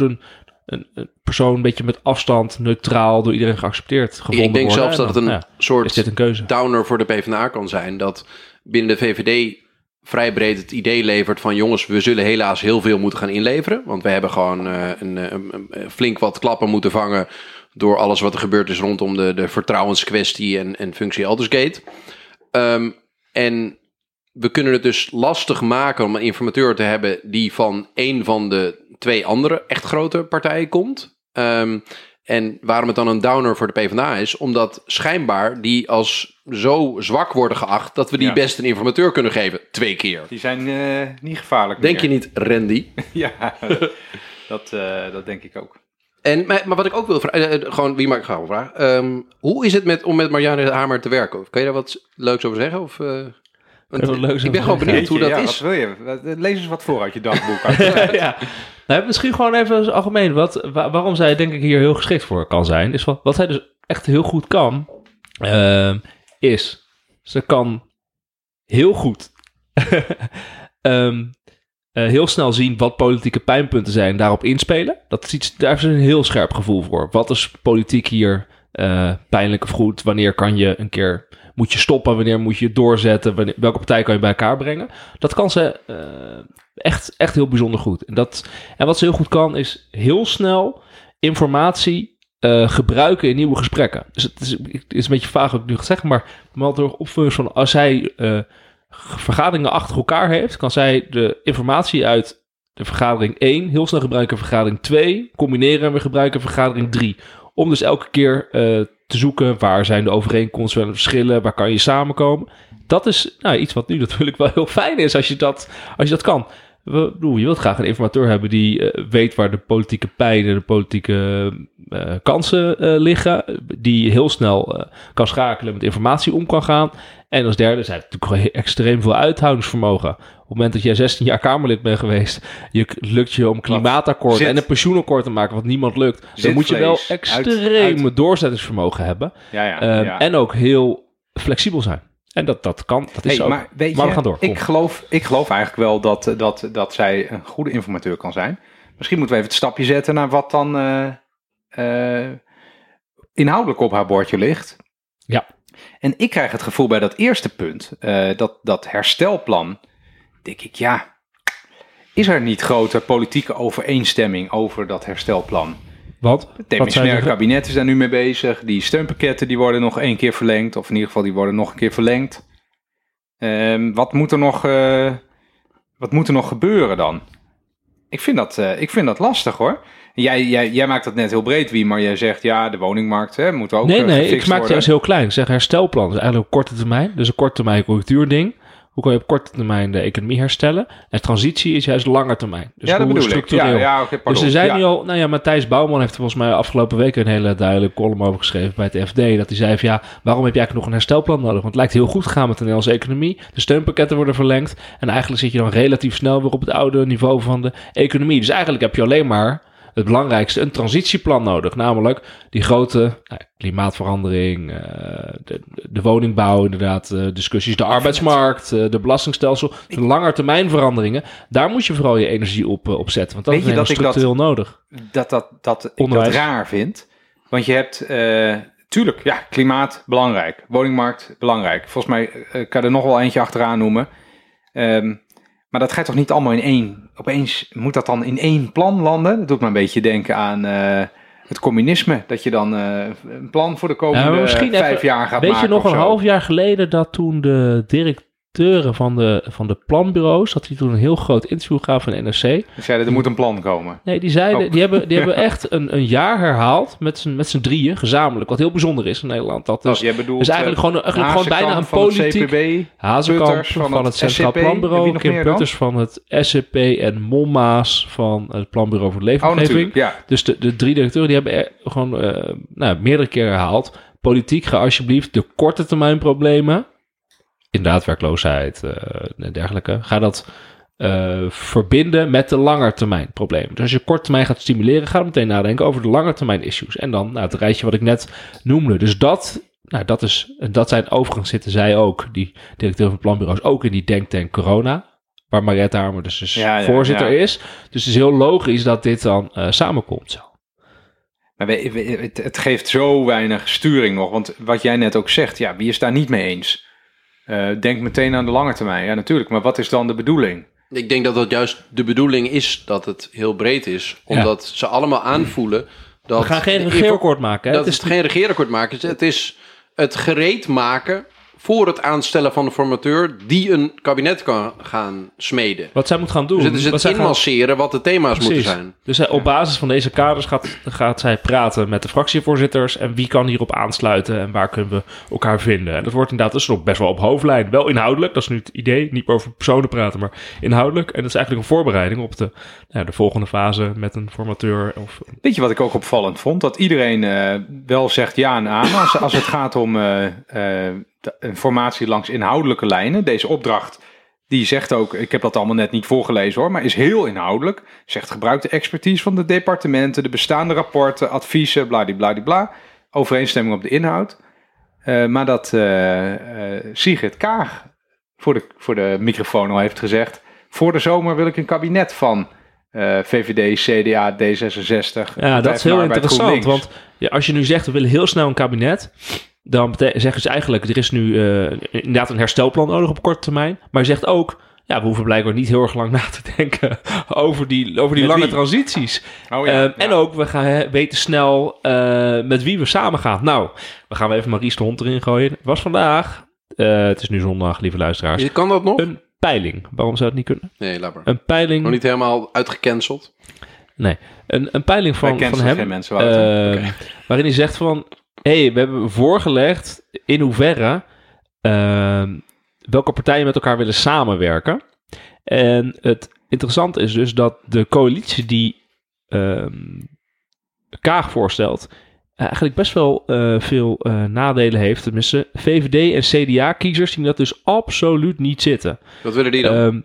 er een, een, een persoon een beetje met afstand, neutraal, door iedereen geaccepteerd gevonden ik denk worden. zelfs dat het een ja, soort een keuze. downer voor de PvdA kan zijn. Dat binnen de VVD vrij breed het idee levert van... jongens, we zullen helaas heel veel moeten gaan inleveren. Want we hebben gewoon eh, een, eh, een- een flink wat klappen moeten vangen... door alles wat er gebeurd is rondom de, de vertrouwenskwestie en, en functie Aldersgate. Ehm, en we kunnen het dus lastig maken om een informateur te hebben... die van een van de twee andere echt grote partijen komt... Ehm, en waarom het dan een downer voor de PvdA is, omdat schijnbaar die als zo zwak worden geacht dat we die Ja. best een informateur kunnen geven. Twee keer. Die zijn eh, niet gevaarlijk Denk je niet, Randy? Ja, dat, eh, dat denk ik ook. En, maar, maar wat ik ook wil vragen, eh, gewoon wie maak ik vragen. Ehm, hoe is het met, om met Marianne Hamer te werken? Kan je daar wat leuks over zeggen? Of, want ik ben gewoon benieuwd hoe dat ja, is. Wat wil je? Wat- Lees eens wat voor uit je dagboek. ja. Nou, misschien gewoon even als algemeen. Wat, wa- waarom zij denk ik hier heel geschikt voor kan zijn. Is wat, wat zij dus echt heel goed kan. ehm, is. Ze kan heel goed. ehm, eh, heel snel zien wat politieke pijnpunten zijn, daarop inspelen. Dat is iets, daar is een heel scherp gevoel voor. Wat is politiek hier eh, pijnlijk of goed? Wanneer kan je een keer, moet je stoppen? Wanneer moet je doorzetten? Wanneer, welke partij kan je bij elkaar brengen? Dat kan ze eh, echt, echt heel bijzonder goed. En, dat, en wat ze heel goed kan, is heel snel informatie eh, gebruiken in nieuwe gesprekken. Dus het is, is een beetje vaag wat ik nu ga zeggen, maar er opvulling van als zij eh, vergaderingen achter elkaar heeft, kan zij de informatie uit de vergadering 1 heel snel gebruiken in vergadering 2, combineren en weer gebruiken in vergadering 3. Om dus elke keer eh, te zoeken waar zijn de overeenkomsten en verschillen, waar kan je samenkomen. Dat is nou, iets wat nu natuurlijk wel heel fijn is als je dat, als je dat kan. We, bedoel, je wilt graag een informateur hebben die eh, weet waar de politieke pijnen, de politieke eh, kansen eh, liggen. Die heel snel kan schakelen, met informatie om kan gaan. En als derde zijn natuurlijk gewoon extreem veel uithoudingsvermogen. Op het moment dat jij 16 jaar Kamerlid bent geweest, je, lukt je om een klimaatakkoord zit. en een pensioenakkoord te maken, wat niemand lukt. Dan moet je wel extreem Uit- doorzettingsvermogen hebben. Ja, ja. Ehm, ja. En ook heel flexibel zijn. En dat, dat kan, dat is Hey, maar weet maar je, we gaan door. Kom. Ik geloof, ik geloof eigenlijk wel dat, dat, dat zij een goede informateur kan zijn. Misschien moeten we even het stapje zetten naar wat dan eh, eh, inhoudelijk op haar bordje ligt. Ja. En ik krijg het gevoel bij dat eerste punt, eh, dat, dat herstelplan, denk ik, ja, is er niet grote politieke overeenstemming over dat herstelplan? Wat? Het Wat zei demissionair je? kabinet is daar nu mee bezig. Die steunpakketten die worden nog één keer verlengd. Of in ieder geval die worden nog een keer verlengd. Ehm, wat, moet er nog, eh, wat moet er nog gebeuren dan? Ik vind dat, eh, ik vind dat lastig hoor. Jij, jij, jij maakt dat net heel breed, wie, maar jij zegt ja, de woningmarkt hè, moet ook Nee, eh, nee, ik maak het juist heel klein. Ik zeg herstelplan. Dat is eigenlijk op korte termijn. Dus een korte termijn conjunctuurding. Hoe kan je op korte termijn de economie herstellen? En transitie is juist lange termijn. Dus ja, dat hoe bedoel ik. structureel. Ja, ja, dus er zijn nu al, nou ja, Matthijs Bouwman heeft er volgens mij afgelopen week een hele duidelijke column over geschreven bij het FD. Dat hij zei van ja, waarom heb je eigenlijk nog een herstelplan nodig? Want het lijkt heel goed te gaan met de Nederlandse economie. De steunpakketten worden verlengd. En eigenlijk zit je dan relatief snel weer op het oude niveau van de economie. Dus eigenlijk heb je alleen maar het belangrijkste, een transitieplan nodig. Namelijk die grote nou, klimaatverandering, eh, de, de woningbouw inderdaad, eh, discussies, de arbeidsmarkt, eh, de belastingstelsel. De langetermijnveranderingen. Daar moet je vooral je energie op, op zetten. Want dat Weet is je dat ik dat- structureel nodig. dat, dat, dat ik dat raar vind. Want je hebt, tuurlijk, ja, klimaat belangrijk. Woningmarkt belangrijk. Volgens mij kan er nog wel eentje achteraan noemen. Ehm, maar dat gaat toch niet allemaal in één. Opeens moet dat dan in één plan landen? Dat doet me een beetje denken aan eh, het communisme. Dat je dan eh, een plan voor de komende misschien vijf jaar gaat Weet maken. je nog een zo. half jaar geleden dat toen de directeuren van de, van de planbureaus, dat die toen een heel groot interview gaven van NRC. Die zeiden, er moet een plan komen. Nee, die zeiden, Oh. die hebben, die hebben echt een, een jaar herhaald met z'n, met z'n drieën, gezamenlijk. Wat heel bijzonder is in Nederland. Dat Dus dus, jij bedoelt eigenlijk eh, gewoon, eigenlijk gewoon bijna een politiek... CPB. Hazekamp van, van het, Centraal SCP. Planbureau, Kim? Putters van het SCP en Mommaas van het Planbureau voor de Oh, Leefomgeving. Ja, Dus de, de drie directeuren die hebben er gewoon eh, nou, meerdere keren herhaald. Politiek, ga alsjeblieft de korte termijn problemen, inderdaad werkloosheid eh, en dergelijke, ga dat eh, verbinden met de langetermijn problemen. Dus als je kort termijn gaat stimuleren, ga dan meteen nadenken over de langetermijn issues. En dan nou, het rijtje wat ik net noemde. Dus dat, nou, dat, is, dat zijn overigens zitten zij ook, die directeur van planbureaus, ook in die denktank corona. Waar Mariette Hamer dus, dus Ja, ja, voorzitter ja. is. Dus het is heel logisch dat dit dan eh, samenkomt. Zo. Maar we- we- het, het geeft zo weinig sturing nog. Want wat jij net ook zegt, ja, wie is daar niet mee eens? Eh, denk meteen aan de lange termijn. Ja, natuurlijk. Maar wat is dan de bedoeling? Ik denk dat dat juist de bedoeling is dat het heel breed is. Omdat ze allemaal aanvoelen dat... We gaan geen regeerakkoord maken. Hè? Dat Het is geen regeerakkoord maken. Het is het gereed maken voor het aanstellen van de formateur die een kabinet kan gaan smeden. wat zij moet gaan doen. Dus het is wat het gaan- inmasseren wat de thema's moeten Precies. zijn. Dus eh, op basis van deze kaders gaat, gaat zij praten met de fractievoorzitters. En wie kan hierop aansluiten en waar kunnen we elkaar vinden. En dat wordt inderdaad dus nog best wel op hoofdlijn. Wel inhoudelijk, dat is nu het idee. Niet meer over personen praten, maar inhoudelijk. En dat is eigenlijk een voorbereiding op de, nou, de volgende fase met een formateur. Of, Weet je wat ik ook opvallend vond? Dat iedereen eh, wel zegt ja en aan als, als het gaat om eh, eh, een formatie langs inhoudelijke lijnen. Deze opdracht, die zegt ook, ik heb dat allemaal net niet voorgelezen hoor, maar is heel inhoudelijk. Zegt gebruik de expertise van de departementen, de bestaande rapporten, adviezen, bladibladibla. Overeenstemming op de inhoud. Eh, maar dat eh eh Sigrid Kaag voor de, voor de microfoon al heeft gezegd, voor de zomer wil ik een kabinet van VVD, CDA, D66. Ja, dat is heel interessant. Want ja, als je nu zegt, we willen heel snel een kabinet... dan zeggen ze eigenlijk, er is nu eh, inderdaad een herstelplan nodig op korte termijn. Maar je zegt ook, ja, we hoeven blijkbaar niet heel erg lang na te denken... over die, over die Met lange wie? transities. Oh, Ehm, En ook, we gaan weten snel eh, met wie we samen gaan. Nou, we gaan even Maries de Hond erin gooien. Het was vandaag, eh, het is nu zondag, lieve luisteraars, Kan dat nog? een peiling. Waarom zou het niet kunnen? Nee, laat maar. Een peiling, Nog niet helemaal uitgecanceld. nee, een, een peiling van, van hem, geen mensen, ehm, waarin hij zegt van, hey, we hebben voorgelegd in hoeverre ehm, welke partijen met elkaar willen samenwerken. En het interessante is dus dat de coalitie die ehm, Kaag voorstelt, eigenlijk best wel eh, veel eh, nadelen heeft. Tenminste, VVD en CDA-kiezers zien dat dus absoluut niet zitten. Wat willen die dan? Ehm,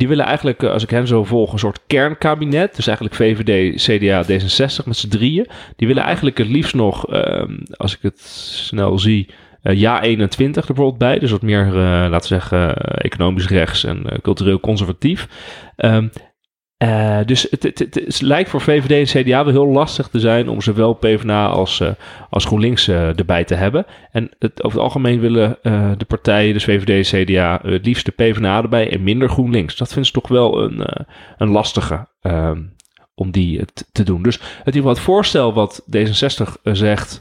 die willen eigenlijk, eh, als ik hen zo volg, een soort kernkabinet. Dus eigenlijk VVD, CDA, D66 met z'n drieën. Die willen eigenlijk het liefst nog, ehm, als ik het snel zie, eh, ja 21 er bijvoorbeeld bij. Dus wat meer, eh, laten we zeggen, economisch rechts en cultureel conservatief. Ehm, eh, dus het, het, lijkt voor VVD en CDA wel heel lastig te zijn om zowel PvdA als, eh, als GroenLinks eh, erbij te hebben. En over het algemeen willen de partijen, dus VVD en CDA, het liefst de PvdA erbij en minder GroenLinks. Dat vindt ze toch wel een, een lastige ehm, om die te doen. Dus het, het voorstel wat D66 eh, zegt,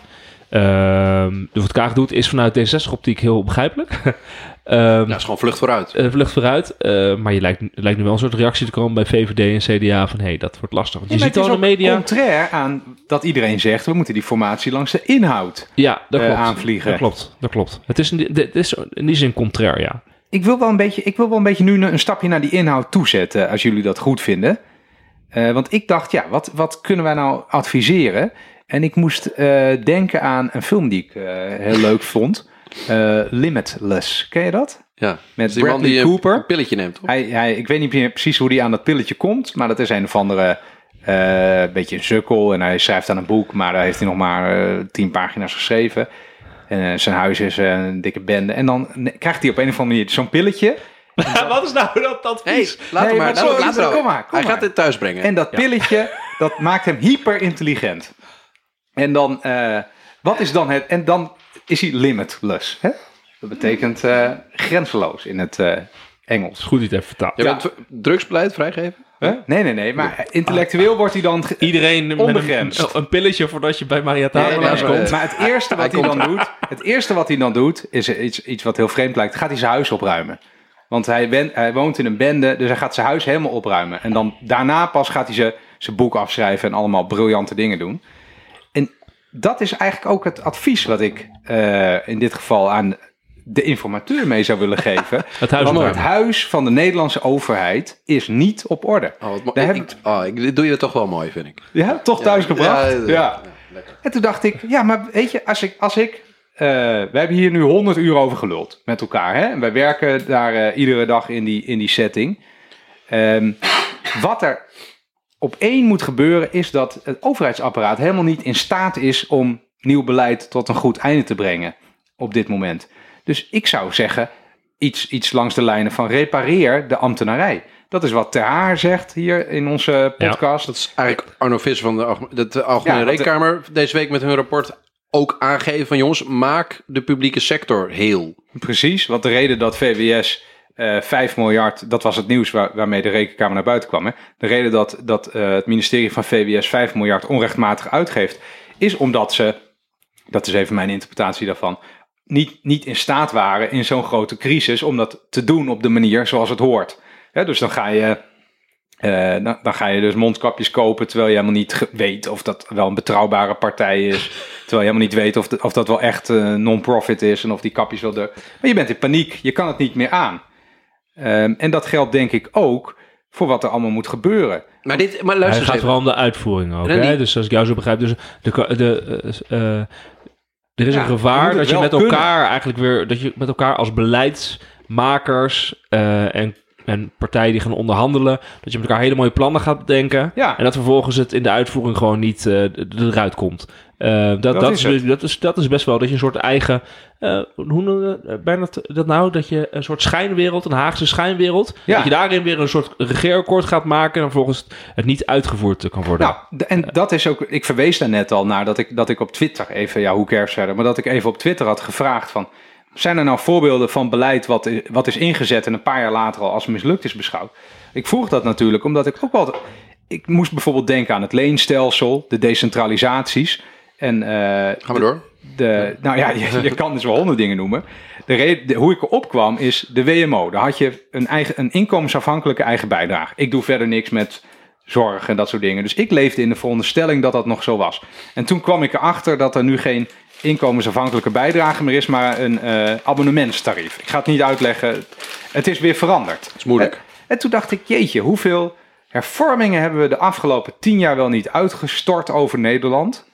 ehm de wat Kaag doet, is vanuit D66-optiek heel begrijpelijk. Ehm, ja, het is gewoon vlucht vooruit. eh, vlucht vooruit. eh, maar je lijkt, lijkt nu wel een soort reactie te komen bij VVD en CDA van hé, hey, dat wordt lastig. Want je Ja, ziet al het in de media. contrair aan dat iedereen zegt... we moeten die formatie langs de inhoud Ja, dat eh, klopt. aanvliegen. Dat klopt, dat klopt. Het is, in die- dit is in die zin contrair, ja. Ik wil wel een beetje, ik wil wel een beetje nu een stapje naar die inhoud toezetten, als jullie dat goed vinden. Eh, want ik dacht, ja, wat, wat kunnen wij nou adviseren? En ik moest eh, denken aan een film die ik eh, heel leuk vond. Eh, Limitless. Ken je dat? Ja. Met Dus die Bradley die een- Cooper. een pilletje neemt, toch? Hij, hij, ik weet niet meer precies hoe hij aan dat pilletje komt, maar dat is een of andere eh beetje een sukkel. En hij schrijft aan een boek, maar daar heeft hij nog maar eh, tien pagina's geschreven. En zijn huis is een dikke bende. En dan krijgt hij op een of andere manier zo'n pilletje. Wat is nou dat advies? Hey, laat Nee, maar. maar laat- hem kom maar, kom Hij maar. gaat dit thuis brengen. En dat pilletje, dat maakt hem hyper intelligent. En dan, eh, wat is dan het? En dan is hij limitless. Hè? Dat betekent eh, grenzeloos in het eh, Engels. Goed niet even vertaald. Je Ja. bent drugsbeleid vrijgeven? Huh? Nee, nee, nee. Maar intellectueel wordt hij dan... Iedereen met Onbegrensd. een, een pilletje voordat je bij Maria Nee, nee, maar, komt. Maar het eerste wat hij dan doet, het eerste wat hij dan doet, is iets, iets wat heel vreemd lijkt. Gaat hij zijn huis opruimen. Want hij, wen- hij woont in een bende, dus hij gaat zijn huis helemaal opruimen. En dan daarna pas gaat hij zijn, zijn boek afschrijven en allemaal briljante dingen doen. Dat is eigenlijk ook het advies wat ik eh, in dit geval aan de informateur mee zou willen geven. Het huis Want het huis van de Nederlandse overheid is niet op orde. Oh, wat mo- Daar ik, heb ik- oh, ik, dit doe je toch wel mooi, vind ik. Ja, toch thuisgebracht? Ja, Ja, ja. En toen dacht ik, ja, maar weet je, als ik, als ik eh, we hebben hier nu 100 uur over geluld met elkaar. Hè? En wij werken daar eh, iedere dag in die, in die setting. Ehm, wat er op één moet gebeuren, is dat het overheidsapparaat helemaal niet in staat is om nieuw beleid tot een goed einde te brengen op dit moment. Dus ik zou zeggen, iets, iets langs de lijnen van repareer de ambtenarij. Dat is wat Ter Haar zegt hier in onze Ja, podcast. Dat is eigenlijk Arno Visser van de, alge- de, de Algemene Ja, want de- Rekenkamer deze week met hun rapport ook aangegeven van jongens, maak de publieke sector heel. Precies, want de reden dat VWS eh 5 miljard, dat was het nieuws waar, waarmee de rekenkamer naar buiten kwam. Hè? De reden dat, dat eh, het ministerie van VWS 5 miljard onrechtmatig uitgeeft, is omdat ze, dat is even mijn interpretatie daarvan, niet, niet in staat waren in zo'n grote crisis om dat te doen op de manier zoals het hoort. Hè, dus dan ga je. eh, dan, dan ga je dus mondkapjes kopen terwijl je helemaal niet weet of dat wel een betrouwbare partij is. Terwijl je helemaal niet weet of, de- of dat wel echt eh, non-profit is en of die kapjes wel de. Maar je bent in paniek, je kan het niet meer aan. Ehm, en dat geldt denk ik ook voor wat er allemaal moet gebeuren. Maar, dit, maar Hij luister gaat eens vooral even. om de uitvoering ook. Dus als ik jou zo begrijp, dus de, de, eh, eh, er is Ja, een gevaar dat je met kunnen. elkaar eigenlijk weer, dat je met elkaar als beleidsmakers eh, en, en partijen die gaan onderhandelen, dat je met elkaar hele mooie plannen gaat bedenken. Ja. En dat vervolgens het in de uitvoering gewoon niet eh, eruit komt. Eh, dat, dat, Dat is, dat, is, dat is best wel dat je een soort eigen. eh, hoe noem je bijna dat nou? Dat je een soort schijnwereld, een Haagse schijnwereld. Ja. Dat je daarin weer een soort regeerakkoord gaat maken. En volgens het niet uitgevoerd kan worden. Nou, en dat is ook, ik verwees daar net al naar dat ik, dat ik op Twitter even, ja, hoe cares verder, maar dat ik even op Twitter had gevraagd van, zijn er nou voorbeelden van beleid wat, wat is ingezet en een paar jaar later al als mislukt is beschouwd? Ik vroeg dat natuurlijk omdat ik ook wel, ik moest bijvoorbeeld denken aan het leenstelsel, de decentralisaties en eh, Gaan we door. de, nou ja, je, je kan dus wel honderd dingen noemen. De reden, de- hoe ik erop kwam is de WMO. Daar had je een, eigen, een inkomensafhankelijke eigen bijdrage. Ik doe verder niks met zorg en dat soort dingen. Dus ik leefde in de veronderstelling dat dat nog zo was. En toen kwam ik erachter dat er nu geen inkomensafhankelijke bijdrage meer is, maar een eh, abonnementstarief. Ik ga het niet uitleggen. Het is weer veranderd. Dat is moeilijk. En, en toen dacht ik, jeetje, hoeveel hervormingen hebben we de afgelopen tien jaar wel niet uitgestort over Nederland?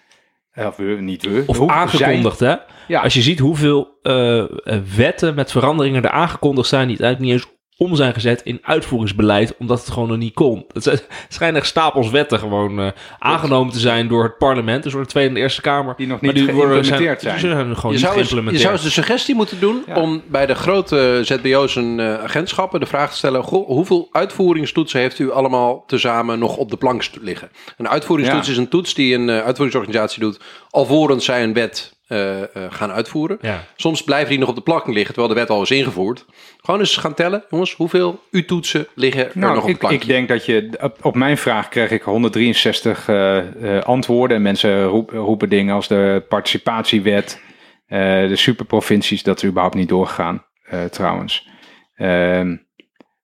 Of we, niet we. Of Hoe- aangekondigd, hè? Ja. Als je ziet hoeveel eh, eh, wetten met veranderingen er aangekondigd zijn, die eigenlijk niet eens om zijn gezet in uitvoeringsbeleid, omdat het gewoon nog niet kon. Het schijnen echt stapels wetten gewoon eh, aangenomen te zijn door het parlement, dus door de Tweede en de Eerste Kamer. Die nog Maar niet geïmplementeerd zijn. zijn. Ze zijn gewoon Je niet zou, eens, je zou eens de suggestie moeten doen Ja. om bij de grote ZBO's en eh, agentschappen de vraag te stellen: goh, hoeveel uitvoeringstoetsen heeft u allemaal tezamen nog op de plank liggen? Een uitvoeringstoets Ja. is een toets die een eh, uitvoeringsorganisatie doet alvorens zij een wet eh, eh, gaan uitvoeren. Ja. Soms blijven die nog op de plank liggen terwijl de wet al is ingevoerd. Gewoon eens gaan tellen, jongens, hoeveel u-toetsen liggen er Nou, nog op de ik, plank? ik denk dat je op, op mijn vraag kreeg ik 163 eh, eh, antwoorden. En mensen roep- roepen dingen als de participatiewet, eh, de superprovincies, dat is überhaupt niet doorgegaan, eh, trouwens. Ehm,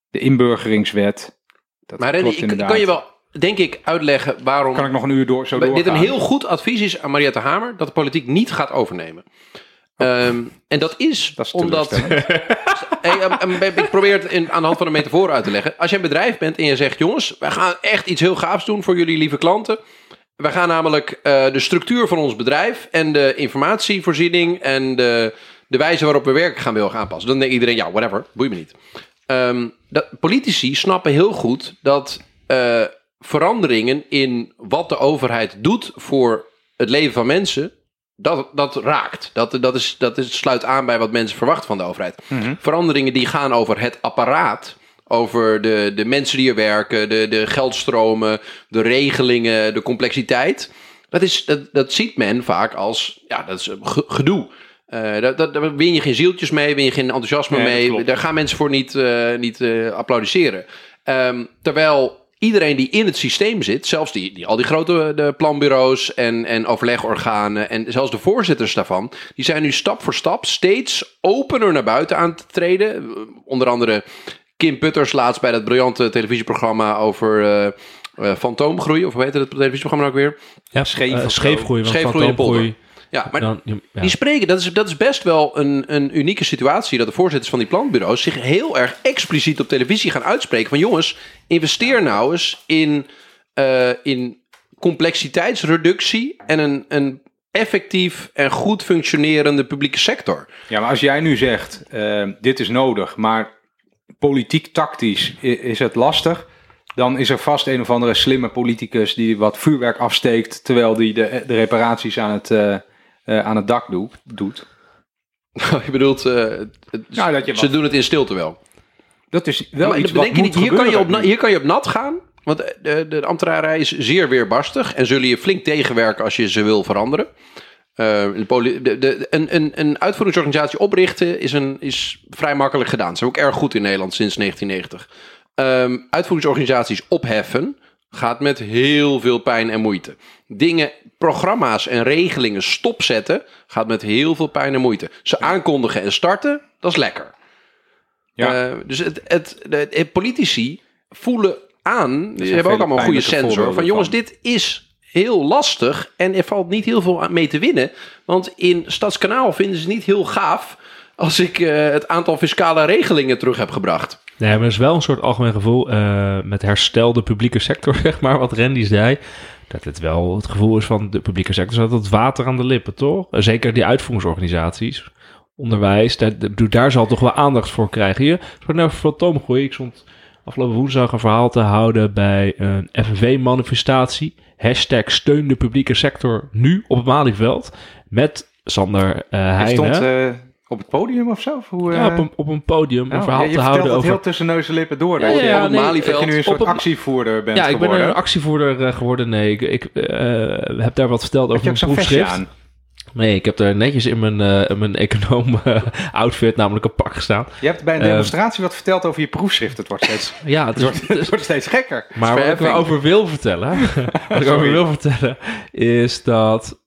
de inburgeringswet. Dat maar klopt ik, kan je wel, denk ik, uitleggen waarom Kan ik nog een uur door, zo Dit doorgaan? een heel goed advies is aan Mariette Hamer dat de politiek niet gaat overnemen. Ehm, en dat is. Dat is omdat. Hey, ehm, ehm, ik probeer het in, aan de hand van een metafoor uit te leggen. Als je een bedrijf bent en je zegt: jongens, wij gaan echt iets heel gaafs doen voor jullie lieve klanten. Wij gaan namelijk eh, de structuur van ons bedrijf en de informatievoorziening en de, de wijze waarop we werken gaan heel aanpassen. Dan denkt iedereen: ja, whatever, boeit me niet. Dat, politici snappen heel goed dat eh, veranderingen in wat de overheid doet voor het leven van mensen, dat, dat raakt. Dat, dat, is, dat is, sluit aan bij wat mensen verwachten van de overheid. Veranderingen die gaan over het apparaat, over de, de mensen die er werken, de, de geldstromen, de regelingen, de complexiteit. Dat, is, dat, dat ziet men vaak als, ja, dat is ge- gedoe. Eh, dat, dat, daar win je geen zieltjes mee, win je geen enthousiasme Nee, mee. Daar gaan mensen voor niet, eh, niet eh, applaudisseren. Ehm, terwijl iedereen die in het systeem zit, zelfs die, die, al die grote de planbureaus en, en overlegorganen en zelfs de voorzitters daarvan, die zijn nu stap voor stap steeds opener naar buiten aan te treden. Eh, Onder andere Kim Putters laatst bij dat briljante televisieprogramma over eh eh, fantoomgroei, of hoe heet het televisieprogramma ook weer? Ja, Scheef eh, scheefgroei, Scheefgroei fantoomgroei, Ja, maar dan- ja. die spreken, dat is, dat is best wel een, een unieke situatie. Dat de voorzitters van die planbureaus zich heel erg expliciet op televisie gaan uitspreken. Van jongens, investeer nou eens in, eh, in complexiteitsreductie en een, een effectief en goed functionerende publieke sector. Ja, maar als jij nu zegt, eh, dit is nodig, maar politiek tactisch is het lastig, dan is er vast een of andere slimme politicus die wat vuurwerk afsteekt, terwijl die de, de reparaties aan het, eh, eh, aan het dak doet. doet. je bedoelt, eh, Nou, dat je ze wat- doen het in stilte wel. Dat is wel maar iets wat moet niet, hier, kan je op, hier kan je op nat gaan. Want de, de ambtenarij is zeer weerbarstig. En zullen je flink tegenwerken als je ze wil veranderen. Eh, de poli- de, de, een, een, een uitvoeringsorganisatie oprichten is, een, is vrij makkelijk gedaan. Ze zijn ook erg goed in Nederland sinds 1990. Ehm, uitvoeringsorganisaties opheffen gaat met heel veel pijn en moeite. Dingen, programma's en regelingen stopzetten gaat met heel veel pijn en moeite. Ze aankondigen en starten, dat is lekker. Ja. Eh, dus het, het, de, de politici voelen aan, ze hebben ook allemaal een goede sensor, van jongens, van. dit is heel lastig en er valt niet heel veel mee te winnen. Want in Stadskanaal vinden ze het niet heel gaaf als ik eh, het aantal fiscale regelingen terug heb gebracht. Nee, maar er is wel een soort algemeen gevoel eh, met herstelde publieke sector, zeg maar, wat Randy zei. Dat het wel het gevoel is van de publieke sector, zat het water aan de lippen, toch? Eh, Zeker die uitvoeringsorganisaties, onderwijs, daar, daar- zal toch wel aandacht voor krijgen. Hier sprak nou over fantoomgroei. Ik stond afgelopen woensdag een verhaal te houden bij een FNV-manifestatie. hashtag steun de publieke sector nu op het Malieveld. Met Sander uh, Hij Heijnen. stond eh, op het podium of zo? Of hoe, ja, eh, op, een, op een podium een oh, verhaal ja, je te houden het over... heel tussen neus en lippen door. Ja, dat je, ja, op nee, Malieveld. dat je nu een soort een- actievoerder bent Ja, ik ben een actievoerder eh, geworden. Nee, ik, ik eh, heb daar wat verteld over mijn proefschrift. aan? Nee, ik heb er netjes in mijn, eh, in mijn econoom eh, outfit, namelijk een pak gestaan. Je hebt bij een Eh, demonstratie wat verteld over je proefschrift. Het wordt steeds, Ja, het het is, wordt, het wordt steeds gekker. Maar wat ik erover wil vertellen, wat ik over wil vertellen, is dat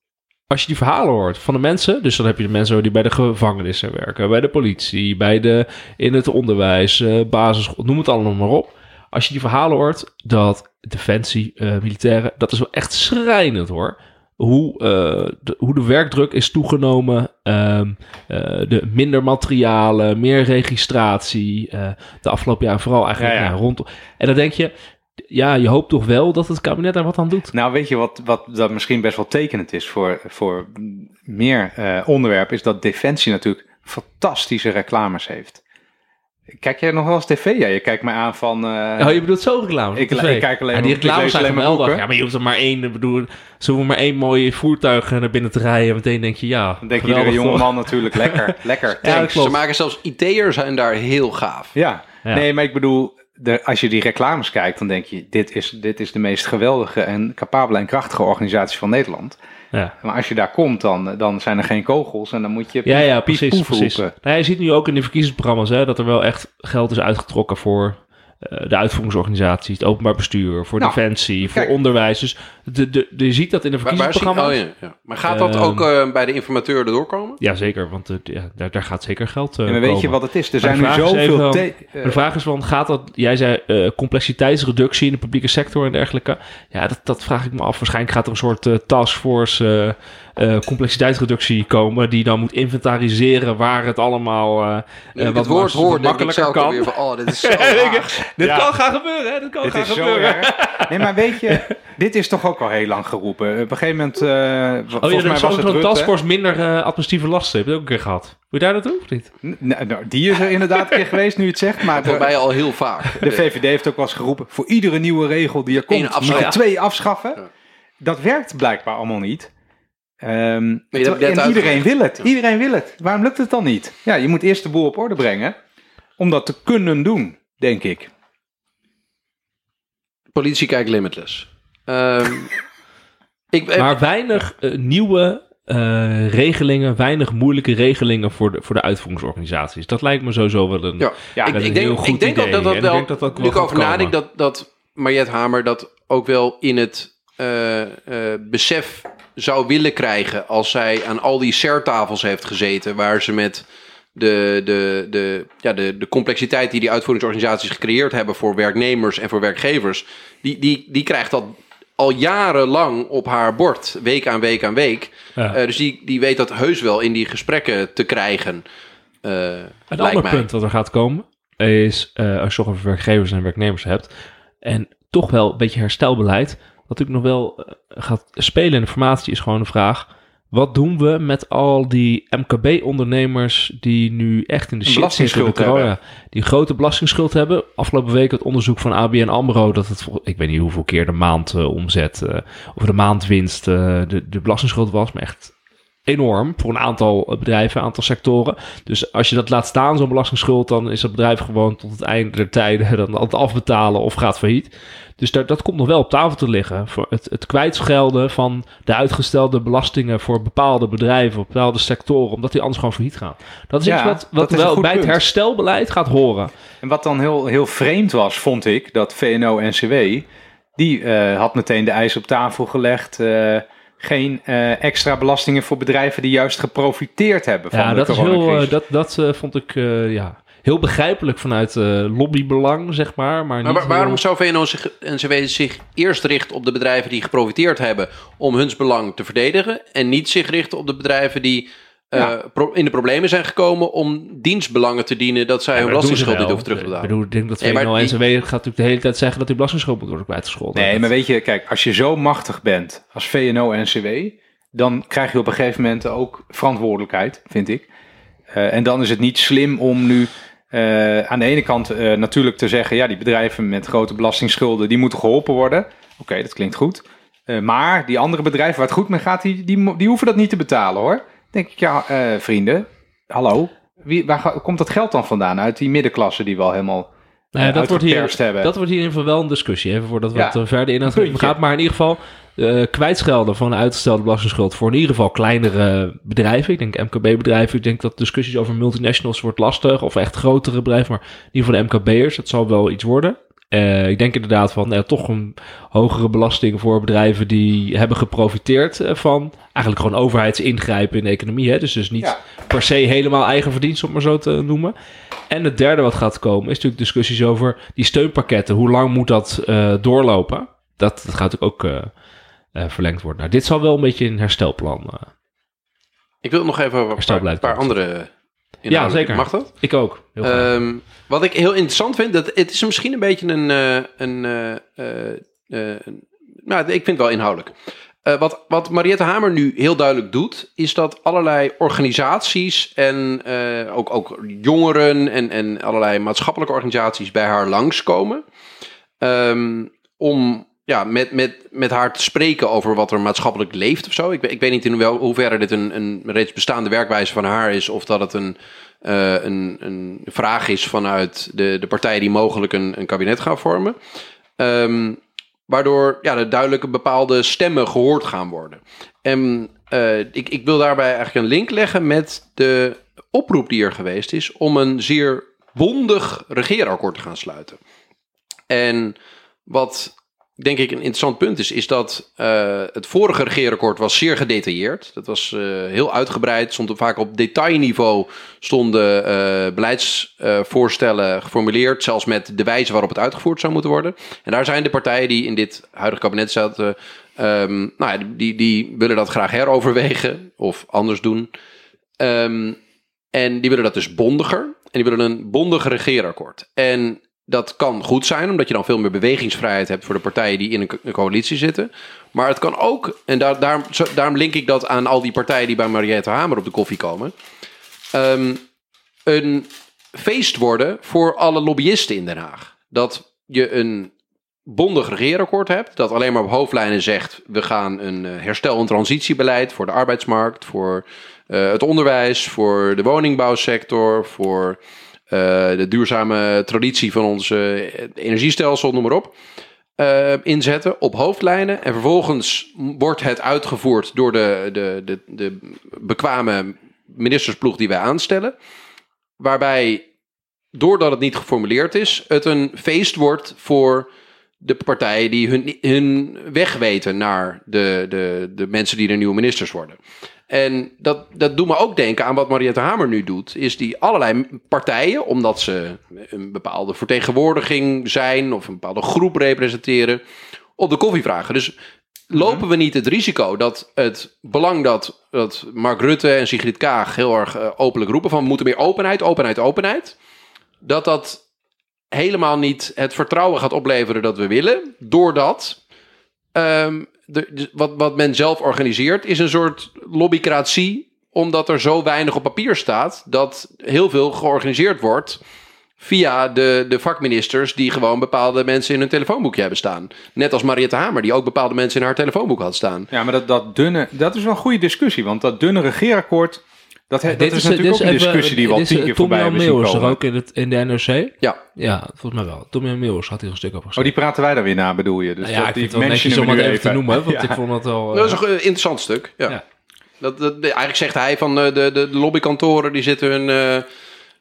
als je die verhalen hoort van de mensen, dus dan heb je de mensen die bij de gevangenissen werken, bij de politie, bij de, in het onderwijs, eh basisschool, noem het allemaal maar op. Als je die verhalen hoort, dat defensie, eh, militairen, dat is wel echt schrijnend hoor. Hoe, eh, de, hoe de werkdruk is toegenomen, ehm, eh, de minder materialen, meer registratie, de afgelopen jaren vooral eigenlijk Ja, ja. ja, rondom. En dan denk je, ja, je hoopt toch wel dat het kabinet daar wat aan doet. Nou, weet je wat, wat dat misschien best wel tekenend is voor, voor meer eh, onderwerpen, is dat Defensie natuurlijk fantastische reclames heeft. Kijk jij nog wel eens tv? Ja, je kijkt mij aan van... eh, oh, je bedoelt zo reclame? ik- kijk alleen ja, die reclames zijn alleen maar geweldig. Ja, maar je hoeft er maar één, ik bedoel, ze hoeven maar één mooi voertuig naar binnen te rijden. En meteen denk je, ja, dan denk je iedere jonge man natuurlijk lekker, lekker. Ja. Ze maken zelfs IT'ers zijn daar heel gaaf. Ja. Ja. nee, maar ik bedoel, de, als je die reclames kijkt, dan denk je, dit is, dit is de meest geweldige en capabele en krachtige organisatie van Nederland. Ja. Maar als je daar komt, dan, dan zijn er geen kogels en dan moet je Ja, ja, precies. precies. Nou, je ziet nu ook in de verkiezingsprogramma's hè, dat er wel echt geld is uitgetrokken voor de uitvoeringsorganisaties, het openbaar bestuur, voor Nou, defensie, voor kijk. onderwijs. Dus de, de, de, je ziet dat in de Waar, waar zie- verkiezingsprogramma's. oh, ja, ja. Maar gaat dat Ehm, ook eh, bij de informateur erdoor komen? Ja, zeker, want eh, ja, daar, daar gaat zeker geld uh, En maar weet je wat het is? Er zijn nu zoveel... Maar eh, de vraag is van, gaat dat, jij zei eh, complexiteitsreductie in de publieke sector en dergelijke. Ja, dat, dat vraag ik me af. Waarschijnlijk gaat er een soort eh, taskforce eh, complexiteitsreductie komen, die dan moet inventariseren waar het allemaal ik wat het woord mas- hoor, denk ik makkelijker zelf kan. weer van, oh, dit is zo. Dit Ja. kan gaan gebeuren, hè? Dit kan Dit gaan is zo gebeuren. erg. Nee, maar weet je, dit is toch ook al heel lang geroepen. Op een gegeven moment, eh, Oh volgens ja, mij er was het taskforce minder eh, administratieve lasten. Heb je ook een keer gehad. Wil je daar naartoe of niet? Nou, nou, die is er inderdaad een keer geweest, nu je het zegt. Maar Voor mij al heel vaak. de VVD heeft ook wel eens geroepen, voor iedere nieuwe regel die er komt, moet afschaffen. je twee afschaffen. Ja. Dat werkt blijkbaar allemaal niet. Ehm, hebt en iedereen wil het. Iedereen wil het. Waarom lukt het dan niet? Ja, je moet eerst de boel op orde brengen om dat te kunnen doen, denk ik. Politie kijkt limitless. Ehm, ik, eh, Maar weinig eh, nieuwe eh, regelingen, weinig moeilijke regelingen voor de, voor de uitvoeringsorganisaties. Dat lijkt me sowieso wel een... Ja, Ja, ik, een heel denk, goed ik denk ook idee. dat dat En ik wel, denk dat dat nu wel ik gaat over nadenk, dat, dat Mariette Hamer dat ook wel in het eh, eh, besef zou willen krijgen als zij aan al die CER-tafels heeft gezeten, waar ze met de, de, de, ja, de, de complexiteit die die uitvoeringsorganisaties gecreëerd hebben voor werknemers en voor werkgevers, die, die, die krijgt dat al jarenlang op haar bord, week aan week aan week. Ja. Eh, dus die, die weet dat heus wel in die gesprekken te krijgen. eh, Een ander mij. punt wat er gaat komen is, eh, als je toch over werkgevers en werknemers hebt, en toch wel een beetje herstelbeleid, natuurlijk nog wel eh, gaat spelen in de formatie, is gewoon de vraag, wat doen we met al die MKB-ondernemers die nu echt in de shit zitten belastingsschuld corona, die grote belastingsschuld hebben? Afgelopen week het onderzoek van ABN AMRO, dat het, ik weet niet hoeveel keer de maand eh, omzet, eh, of de maandwinst eh, de, de belastingsschuld was, maar echt enorm voor een aantal eh, bedrijven, een aantal sectoren. Dus als je dat laat staan, zo'n belastingsschuld, dan is dat bedrijf gewoon tot het einde der tijden dan aan het afbetalen of gaat failliet. Dus daar, dat komt nog wel op tafel te liggen. Voor het, het kwijtschelden van de uitgestelde belastingen voor bepaalde bedrijven, op bepaalde sectoren, omdat die anders gewoon failliet gaan. Dat is Ja, iets wat, wat wel bij het herstelbeleid gaat horen. En wat dan heel, heel vreemd was, vond ik, dat VNO-NCW, die eh, had meteen de eis op tafel gelegd. eh, geen eh, extra belastingen voor bedrijven die juist geprofiteerd hebben van Ja, de dat is heel, eh, dat, dat eh, vond ik eh, ja, heel begrijpelijk vanuit eh, lobbybelang, zeg maar. Maar, Maar waarom heel- zou VNO-NCW zich eerst richten op de bedrijven die geprofiteerd hebben om hun belang te verdedigen en niet zich richten op de bedrijven die Ja. pro- in de problemen zijn gekomen om dienstbelangen te dienen dat zij Ja, hun belastingsschuld niet hoeven terug te Ik bedoel, ik denk dat Nee, VNO-NCW die- gaat natuurlijk de hele tijd zeggen dat die belastingsschuld moet worden kwijtgescholden. Nee, maar weet je, kijk, als je zo machtig bent als VNO-NCW, dan krijg je op een gegeven moment ook verantwoordelijkheid, vind ik. Eh, en dan is het niet slim om nu eh, aan de ene kant eh, natuurlijk te zeggen, ja, die bedrijven met grote belastingsschulden, die moeten geholpen worden. Oké, dat klinkt goed. Eh, maar die andere bedrijven waar het goed mee gaat, die, die hoeven dat niet te betalen hoor. Denk ik, ja, eh, vrienden, hallo. Wie, waar komt dat geld dan vandaan? Uit die middenklasse die we al helemaal Nou ja, dat, wordt hier, hebben. dat wordt hier in ieder geval wel een discussie. Even voordat we Ja. het eh, verder in aan het gaat. Maar in ieder geval kwijtschelden van een uitgestelde belastingschuld voor in ieder geval kleinere bedrijven. Ik denk MKB-bedrijven. Ik denk dat discussies over multinationals wordt lastig. Of echt grotere bedrijven. Maar in ieder geval de MKB'ers. Het zal wel iets worden. Eh, ik denk inderdaad van eh, toch een hogere belasting voor bedrijven die hebben geprofiteerd eh, van eigenlijk gewoon overheidsingrijpen in de economie. Hè? Dus, dus niet Ja. per se helemaal eigen verdienst, om maar zo te noemen. En het derde wat gaat komen is natuurlijk discussies over die steunpakketten. Hoe lang moet dat doorlopen? Dat, dat gaat natuurlijk ook verlengd worden. Nou, dit zal wel een beetje een herstelplan. Ik wil nog even over een paar, paar andere inhoudelijke- zeker. Mag dat? ik ook. Heel. Ehm, wat ik heel interessant vind, dat het is misschien een beetje een. eh, een eh, eh, een- nou, ik vind het wel inhoudelijk. Wat, wat Mariette Hamer nu heel duidelijk doet, is dat allerlei organisaties en ook, ook jongeren en, en allerlei maatschappelijke organisaties bij haar langskomen. Ehm, om ja, met, met, met haar te spreken over wat er maatschappelijk leeft of zo. Ik, ik weet niet in wel, hoeverre dit een, een reeds bestaande werkwijze van haar is, of dat het een, eh, een, een vraag is vanuit de, de partijen die mogelijk een, een kabinet gaan vormen. Ehm, waardoor ja, er duidelijk bepaalde stemmen gehoord gaan worden. En eh, ik, ik wil daarbij eigenlijk een link leggen met de oproep die er geweest is om een zeer bondig regeerakkoord te gaan sluiten. En wat denk ik een interessant punt is, is dat eh, het vorige regeerakkoord was zeer gedetailleerd. Dat was eh, heel uitgebreid, stond vaak op detailniveau stonden eh, beleidsvoorstellen geformuleerd, zelfs met de wijze waarop het uitgevoerd zou moeten worden. En daar zijn de partijen die in dit huidige kabinet zaten, ehm, nou ja, die, die willen dat graag heroverwegen of anders doen. Ehm, en die willen dat dus bondiger. En die willen een bondig regeerakkoord. En dat kan goed zijn, omdat je dan veel meer bewegingsvrijheid hebt voor de partijen die in een, co- een coalitie zitten. Maar het kan ook, en daar, daarom, link ik dat aan al die partijen die bij Mariette Hamer op de koffie komen. ehm, een feest worden voor alle lobbyisten in Den Haag. Dat je een bondig regeerakkoord hebt, dat alleen maar op hoofdlijnen zegt: we gaan een eh, herstel- en transitiebeleid voor de arbeidsmarkt, voor eh, het onderwijs, voor de woningbouwsector, voor de duurzame traditie van ons eh, energiestelsel, noem maar op. eh, inzetten op hoofdlijnen. En vervolgens wordt het uitgevoerd door de, de, de, de bekwame ministersploeg die wij aanstellen. Waarbij, doordat het niet geformuleerd is, het een feest wordt voor de partijen die hun, hun weg weten naar de, de, de mensen die de nieuwe ministers worden. En dat, dat doet me ook denken aan wat Mariette Hamer nu doet. Is die allerlei partijen, omdat ze een bepaalde vertegenwoordiging zijn of een bepaalde groep representeren, op de koffie vragen. Dus lopen we niet het risico dat het belang dat, dat Mark Rutte en Sigrid Kaag heel erg eh, openlijk roepen van we moeten meer openheid, openheid, openheid. Dat dat helemaal niet het vertrouwen gaat opleveren dat we willen. Doordat ehm, de, wat, wat men zelf organiseert is een soort lobbycratie. Omdat er zo weinig op papier staat dat heel veel georganiseerd wordt via de, de vakministers die gewoon bepaalde mensen in hun telefoonboekje hebben staan. Net als Mariette Hamer, die ook bepaalde mensen in haar telefoonboek had staan. Ja, maar dat, dat dunne, dat is wel een goede discussie. Want dat dunne regeerakkoord, dat, he- dat Dit is, natuurlijk ook een even- discussie die we al dit is, tien eh, keer voorbij Tom-Jan hebben er komen. ook in, het, in de NRC? Ja, Ja, volgens mij wel. Tom-Jan Meeuwis had hier een stuk over Oh, gezegd. die praten wij dan weer na, bedoel je? Dus Nou ja, dat, ik die vind het wel netjes mentionen om het even te noemen, want Ja. ik vond dat wel... eh, dat is een eh, interessant stuk. Ja. Ja. Dat, dat, de- eigenlijk zegt hij van eh, de, de, de lobbykantoren die zitten hun, eh,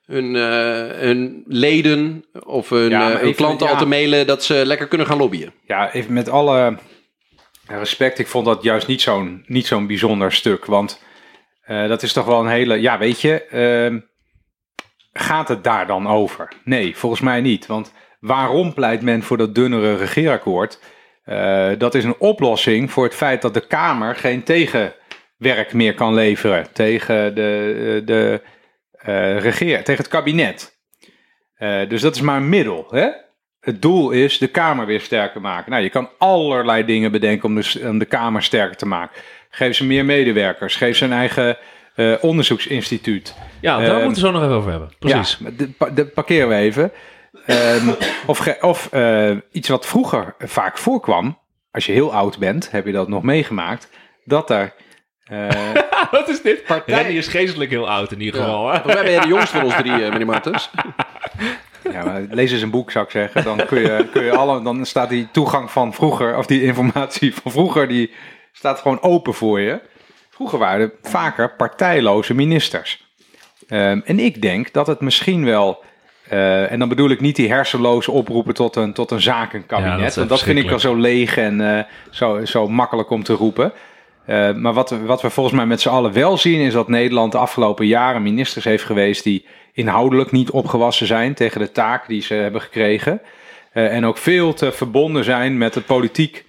hun, eh, hun leden of hun, Ja, maar eh, hun klanten al te mailen dat ze lekker kunnen gaan lobbyen. Ja, even met alle respect, ik vond dat juist niet zo'n niet zo'n bijzonder stuk. Want eh, dat is toch wel een hele. Ja, weet je, ehm, gaat het daar dan over? Nee, volgens mij niet. Want waarom pleit men voor dat dunnere regeerakkoord? Eh, dat is een oplossing voor het feit dat de Kamer geen tegenwerk meer kan leveren tegen de, de eh, regeer, tegen het kabinet. Dus dat is maar een middel. Hè? Het doel is de Kamer weer sterker maken. Nou, je kan allerlei dingen bedenken om de, om de Kamer sterker te maken. Geef ze meer medewerkers. Geef ze een eigen eh, onderzoeksinstituut. ja, daar eh, moeten we zo nog even over hebben. Precies. Ja, de, de parkeren we even. Ehm, of ge- of eh, iets wat vroeger vaak voorkwam. als je heel oud bent, heb je dat nog meegemaakt, dat er... eh, Wat is dit? Partij- Rennie is geestelijk heel oud in ieder geval. Hè? Volgens mij ben jij de jongste van ons drie, meneer Martens. Ja, maar lees eens een boek, zou ik zeggen. Dan, kun je, kun je alle, dan staat die toegang van vroeger, of die informatie van vroeger, die staat gewoon open voor je. Vroeger waren er vaker partijloze ministers. Ehm, en ik denk dat het misschien wel, eh, en dan bedoel ik niet die hersenloze oproepen tot een, tot een Ja, zakenkabinet, dat is want dat vind ik al verschrikkelijk. zo leeg en eh, zo, zo makkelijk om te roepen. Eh, maar wat, wat we volgens mij met z'n allen wel zien, is dat Nederland de afgelopen jaren ministers heeft geweest die inhoudelijk niet opgewassen zijn tegen de taak die ze hebben gekregen. Eh, en ook veel te verbonden zijn met de politiek,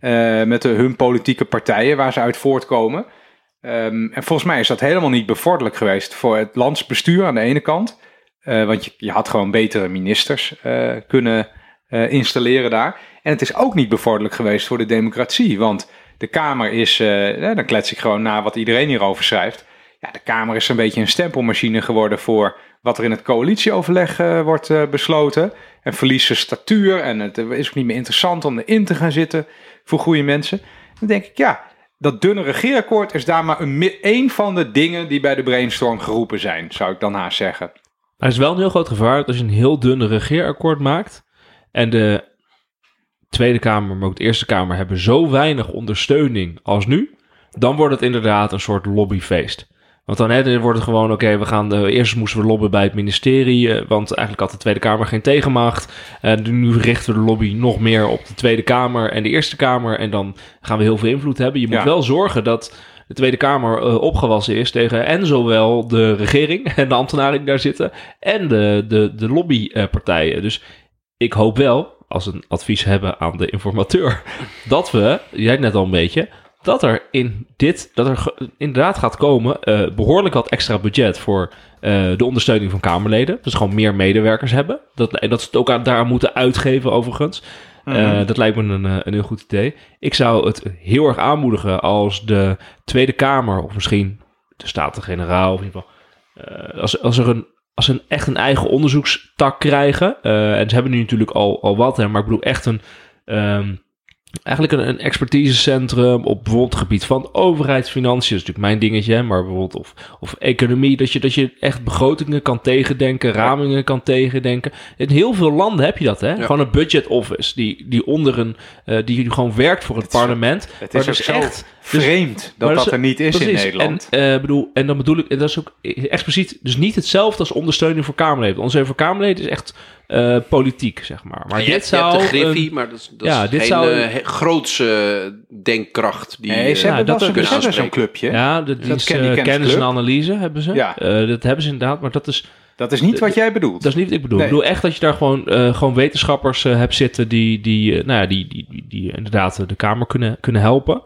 eh, met de, hun politieke partijen waar ze uit voortkomen. Ehm, en volgens mij is dat helemaal niet bevorderlijk geweest voor het landsbestuur aan de ene kant. Eh, want je, je had gewoon betere ministers kunnen installeren daar. En het is ook niet bevorderlijk geweest voor de democratie. Want de Kamer is, eh, dan klets ik gewoon na wat iedereen hierover schrijft. Ja, de Kamer is een beetje een stempelmachine geworden voor wat er in het coalitieoverleg eh, wordt eh, besloten. En verliest zijn statuur en het eh, is ook niet meer interessant om erin te gaan zitten voor goede mensen. Dan denk ik, ja, dat dunne regeerakkoord is daar maar een, van de dingen die bij de brainstorm geroepen zijn, zou ik dan haast zeggen. Er is wel een heel groot gevaar dat als je een heel dun regeerakkoord maakt en de Tweede Kamer, maar ook de Eerste Kamer hebben zo weinig ondersteuning als nu, dan wordt het inderdaad een soort lobbyfeest. Want dan, hè, dan wordt het gewoon, oké, we gaan de, eerst moesten we lobbyen bij het ministerie, eh, want eigenlijk had de Tweede Kamer geen tegenmacht. En nu richten we de lobby nog meer op de Tweede Kamer en de Eerste Kamer en dan gaan we heel veel invloed hebben. Je moet Ja. wel zorgen dat de Tweede Kamer eh, opgewassen is tegen en zowel de regering en de ambtenaren die daar zitten en de, de, de lobbypartijen. Dus ik hoop wel, als een advies hebben aan de informateur, dat we, jij net al een beetje, dat er in dit, dat er inderdaad gaat komen eh, behoorlijk wat extra budget voor eh, de ondersteuning van Kamerleden. Dus gewoon meer medewerkers hebben. Dat, en dat ze het ook aan, daaraan moeten uitgeven overigens. Eh, dat lijkt me een, een heel goed idee. Ik zou het heel erg aanmoedigen als de Tweede Kamer, of misschien de Staten-Generaal, of in ieder geval, als, als er een, als ze een, echt een eigen onderzoekstak krijgen. en ze hebben nu natuurlijk al, al wat, hè, maar ik bedoel echt een. ehm, Eigenlijk een, een expertisecentrum op bijvoorbeeld het gebied van overheidsfinanciën. Dat is natuurlijk mijn dingetje, hè, maar bijvoorbeeld of, of economie. Dat je, dat je echt begrotingen kan tegendenken, ramingen kan tegendenken. In heel veel landen heb je dat, hè? Ja. Gewoon een budget office die, die onder een, eh, die gewoon werkt voor het, Het is- parlement. Het Maar is ook dus zo echt- vreemd dat dat dat er niet is in. Nederland. En, eh, bedoel, en dan bedoel ik, en dat is ook expliciet, dus niet hetzelfde als ondersteuning voor Kamerleden. Ondersteuning voor Kamerleden is echt eh, politiek, zeg maar. Maar je, dit hebt- je zou... hebt de Griffie, een- maar dat is, dat Ja, is dit geen zou- grootse denkkracht. Die, nee, ze eh, hebben dat wel ook zo'n- kunnen ze hebben zo'n aanspreken. clubje. ja, de dienst eh, kennis en analyse hebben ze. Ja. Eh, dat hebben ze inderdaad, maar dat is, Dat is niet wat jij bedoelt. dat is niet wat ik bedoel. Nee. Ik bedoel echt dat je daar gewoon, eh, gewoon wetenschappers hebt zitten die, die, nou ja, die, die, die, die inderdaad de Kamer kunnen, kunnen helpen.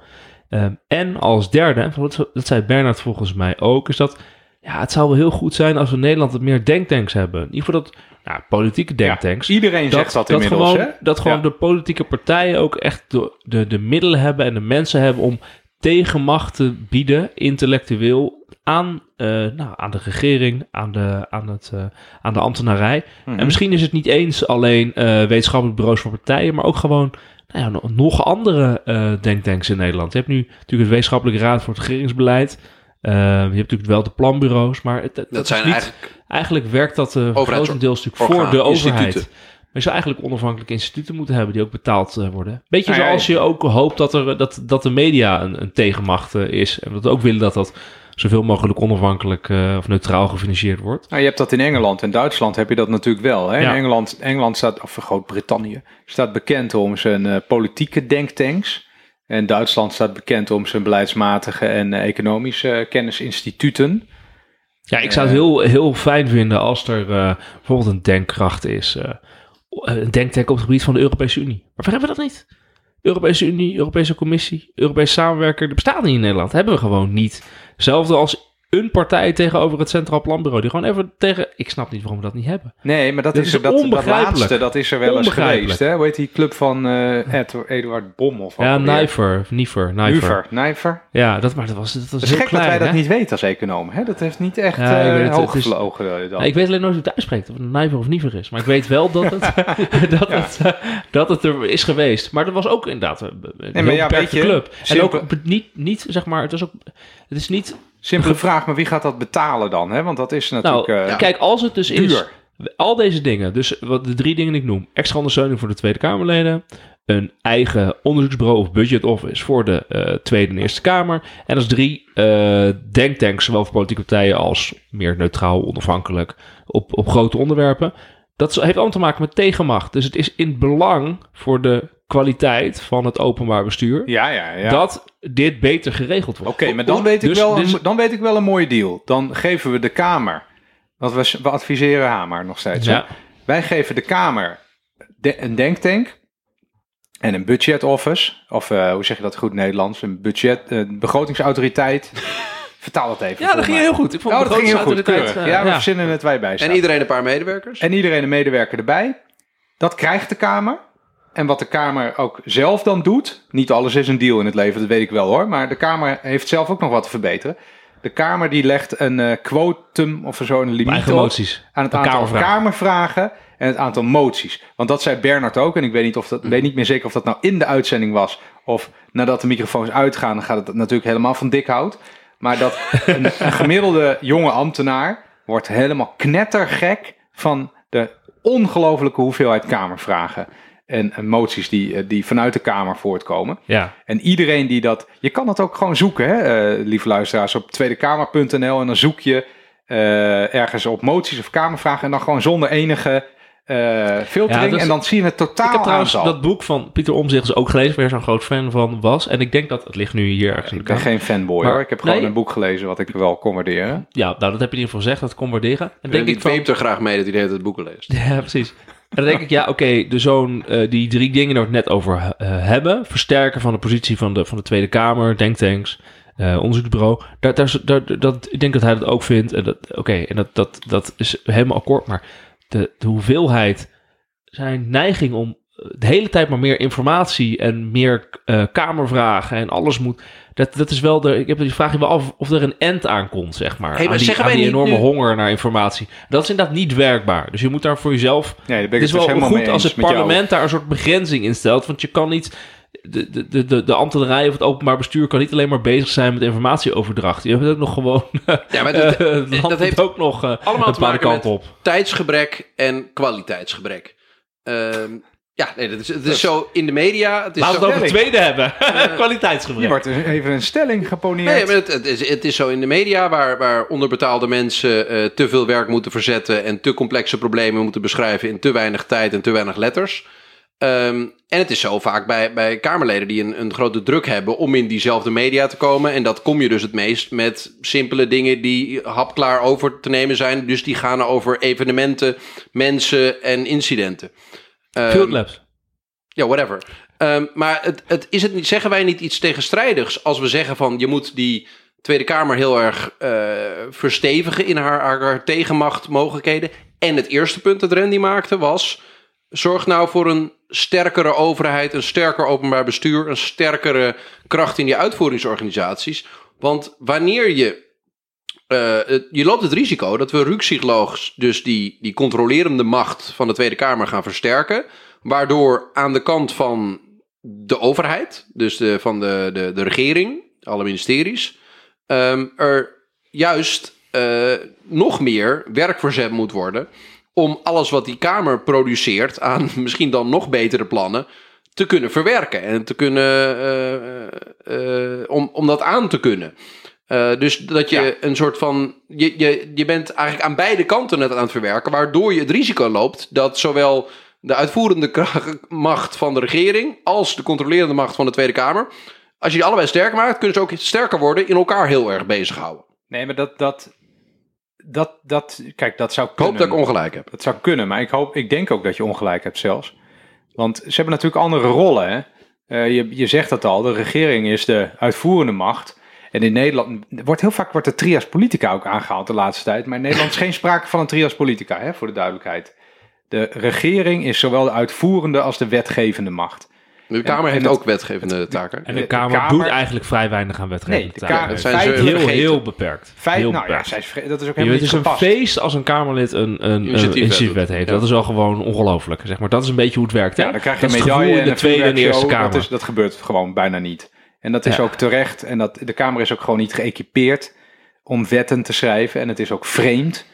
Ehm, en als derde, en dat, dat zei Bernard volgens mij ook, is dat ja, het zou wel heel goed zijn als we in Nederland wat meer denktanks hebben. In ieder geval dat, nou, politieke denktanks. Iedereen zegt dat, inmiddels. gewoon, hè? dat gewoon Ja. de politieke partijen ook echt de, de, de middelen hebben en de mensen hebben om tegenmacht te bieden, intellectueel, aan, eh, nou, aan de regering, aan de, aan het, eh, aan de ambtenarij. Mhm. En misschien is het niet eens alleen eh wetenschappelijk bureaus van partijen, maar ook gewoon nou ja, nog- andere denktanks in Nederland. Je hebt nu natuurlijk het Wetenschappelijke Raad voor het Regeringsbeleid. Eh, je hebt natuurlijk wel de planbureaus, maar het, het- Dat is zijn niet, eigenlijk Eigenlijk werkt dat uh, grotendeels natuurlijk voor de overheid. instituten. Maar je zou eigenlijk onafhankelijke instituten moeten hebben die ook betaald eh, worden. Beetje Nou ja, zoals je ook hoopt dat, er, dat, dat de media een, een tegenmacht eh, is. En dat we ook willen dat dat zoveel mogelijk onafhankelijk eh, of neutraal gefinancierd wordt. Nou, je hebt dat in Engeland en Duitsland heb je dat natuurlijk wel. Hè? Ja. In Engeland, Engeland staat, of Groot-Brittannië, staat bekend om zijn eh, politieke denktanks. En Duitsland staat bekend om zijn beleidsmatige en eh, economische eh, kennisinstituten. Ja, ik zou het heel, heel fijn vinden als er eh, bijvoorbeeld een denkkracht is. eh, een denktank op het gebied van de Europese Unie. Maar waar hebben we dat niet? Europese Unie, Europese Commissie, Europese samenwerker. Dat bestaat niet in Nederland. Dat hebben we gewoon niet. Hetzelfde als een partij tegenover het Centraal Planbureau. Die gewoon even tegen... Ik snap niet waarom we dat niet hebben. Nee, maar dat, Dat is, er- dat, dat laatste, dat is er wel eens geweest. Hè? Hoe heet die club van eh, Ed, Eduard Bom? Of Ja? Nijver. Niever. Nijver. Nijver. Ja, dat, maar dat was, dat was Het is gek klein, dat wij dat niet weten als economen. Hè? Dat heeft niet echt Ja, eh, het. hoog Het is- gevlogen eh, dan. Ik weet alleen nooit hoe het uitspreekt, of het Nijver of Niever is. Maar ik weet wel dat het, dat, het, dat het er is geweest. Maar dat was ook inderdaad een, heel ja, beperkte je, club. En ook niet, niet, zeg maar, het, was ook, het is niet... Simpele vraag, maar wie gaat dat betalen dan? Hè? Want dat is natuurlijk... Nou, eh, kijk, als het dus is... Al deze dingen, dus wat de drie dingen die ik noem. Extra ondersteuning voor de Tweede Kamerleden. Een eigen onderzoeksbureau of budget office voor de eh, Tweede en Eerste Kamer. En als drie eh, denktanks, zowel voor politieke partijen als meer neutraal, onafhankelijk, op, op grote onderwerpen. Dat heeft allemaal te maken met tegenmacht. Dus het is in belang voor de kwaliteit van het openbaar bestuur Ja, ja, ja. dat dit beter geregeld wordt. Oké, maar dan weet, ik Dus- wel, dus- een, dan weet ik wel een mooie deal. Dan geven we de Kamer... Want we, we adviseren Hamer nog steeds. Ja. Wij geven de Kamer de- een denktank en een budget office. Of eh, hoe zeg je dat goed Nederlands? Een budget, een begrotingsautoriteit. Vertaal dat even. Ja, dat ging mij. heel goed. Ik vond Oh, de dat ging heel goed. keurig. eh, Ja, we verzinnen het wij bij. En staan. iedereen een paar medewerkers. En iedereen een medewerker erbij. Dat krijgt de Kamer. En wat de Kamer ook zelf dan doet. Niet alles is een deal in het leven, dat weet ik wel hoor. Maar de Kamer heeft zelf ook nog wat te verbeteren. De Kamer die legt een eh, quotum of zo'n limiet op aan het Een aantal kamervragen en het aantal moties. Want dat zei Bernard ook. En ik weet niet, of dat, weet niet meer zeker of dat nou in de uitzending was. Of nadat de microfoons uitgaan, dan gaat het natuurlijk helemaal van dik hout. Maar dat een, een gemiddelde jonge ambtenaar wordt helemaal knettergek van de ongelofelijke hoeveelheid kamervragen. En, en moties die, eh, die vanuit de Kamer voortkomen. Ja. En iedereen die dat... Je kan dat ook gewoon zoeken, hè, eh, lieve luisteraars, op tweedekamer.nl. En dan zoek je eh, ergens op moties of kamervragen. En dan gewoon zonder enige eh, filtering. Ja, dus- en dan zie je het totaal Ik heb trouwens aantal. dat boek van Pieter Omzicht dus ook gelezen, waar je zo'n groot fan van was. En ik denk dat het ligt nu hier ergens de Ik ben geen fanboy Maar- hoor. Ik heb gewoon nee. een boek gelezen wat ik wel kon waarderen. Ja, nou dat heb je in ieder geval gezegd, dat kon waarderen. En En denk ik van, er graag mee dat hij de hele tijd boeken leest. Ja, precies. En dan denk ik, ja, oké, de zo'n, eh, die drie dingen het net over eh, hebben. Versterken van de positie van de, van de Tweede Kamer, denktanks, eh onderzoeksbureau. Daar, daar, dat, ik denk dat hij dat ook vindt. En dat, oké, en dat, dat, dat is helemaal akkoord. Maar de, de hoeveelheid, zijn neiging om de hele tijd maar meer informatie en meer eh, kamervragen en alles moet. Dat, dat is wel de. Ik heb die vraag je wel af of er een end aan komt, zeg maar. Hey, maar aan die, zeggen aan wij die niet enorme nu- honger naar informatie. Dat is inderdaad niet werkbaar. Dus je moet daar voor jezelf Nee, daar ben ik het is dus wel helemaal goed als het jou. parlement daar een soort begrenzing in stelt. Want je kan niet. De, de, de, de, de ambtenarij of het openbaar bestuur kan niet alleen maar bezig zijn met informatieoverdracht. Je hebt ook nog gewoon. Ja, maar eh, dat, land dat heeft ook nog. eh, allemaal te maken kant met op. tijdsgebrek en kwaliteitsgebrek. Ehm, ja, nee, dat is, het is zo in de media. Het is Laten we het over het tweede hebben. Kwaliteitsgebrek. Hier wordt even een stelling geponeerd. Nee, maar het, het, is, het is zo in de media waar, waar onderbetaalde mensen eh, te veel werk moeten verzetten en te complexe problemen moeten beschrijven in te weinig tijd en te weinig letters. Ehm, en het is zo vaak bij, bij Kamerleden die een, een grote druk hebben om in diezelfde media te komen. En dat kom je dus het meest met simpele dingen die hapklaar over te nemen zijn. Dus die gaan over evenementen, mensen en incidenten. Ehm, Field Labs. ja, whatever. Ehm, maar het, het, is het niet, zeggen wij niet iets tegenstrijdigs als we zeggen van je moet die Tweede Kamer heel erg eh, verstevigen in haar, haar, haar tegenmacht mogelijkheden. En het eerste punt dat Randy maakte was, zorg nou voor een sterkere overheid, een sterker openbaar bestuur, een sterkere kracht in die uitvoeringsorganisaties. Want wanneer je eh, je loopt het risico dat we ruksigloos dus die, die controlerende macht van de Tweede Kamer gaan versterken. Waardoor aan de kant van de overheid, dus van de, de, de regering, alle ministeries, ehm, er juist eh, nog meer werk verzet moet worden om alles wat die Kamer produceert aan misschien dan nog betere plannen te kunnen verwerken en te kunnen, eh, om, om dat aan te kunnen. Eh, dus dat je Ja. een soort van. Je, je, je bent eigenlijk aan beide kanten het aan het verwerken, waardoor je het risico loopt dat zowel de uitvoerende macht van de regering als de controlerende macht van de Tweede Kamer, als je die allebei sterker maakt, kunnen ze ook sterker worden, in elkaar heel erg bezighouden. Nee, maar dat, dat, dat, dat, kijk, dat zou Ik hoop kunnen. dat ik ongelijk heb. Dat zou kunnen, maar ik, hoop, ik denk ook dat je ongelijk hebt zelfs. Want ze hebben natuurlijk andere rollen. Hè? Eh, je, je zegt dat al, de regering is de uitvoerende macht. En in Nederland wordt heel vaak wordt de trias politica ook aangehaald de laatste tijd. Maar in Nederland is geen sprake van een trias politica, hè, voor de duidelijkheid. De regering is zowel de uitvoerende als de wetgevende macht. De Kamer en heeft ook wetgevende taken. En de, de Kamer, Kamer- doet eigenlijk vrij weinig aan wetgeving. Nee, de Kamer- Dat zijn feit- heel, vergeten. heel beperkt. Feit, heel nou ja, zij is, dat is ook Je helemaal weet, het is een feest als een Kamerlid een, een, een Initiatiefwet heeft. Ja. Dat is al gewoon ongelooflijk. Zeg maar. Dat is een beetje hoe het werkt. Hè? Ja, dan krijg je dat een medaille en de een Tweede en Eerste. Kamer. Dat, is, dat gebeurt gewoon bijna niet. En dat is Ja. ook terecht. En dat, de Kamer is ook gewoon niet geëquipeerd om wetten te schrijven. En het is ook vreemd,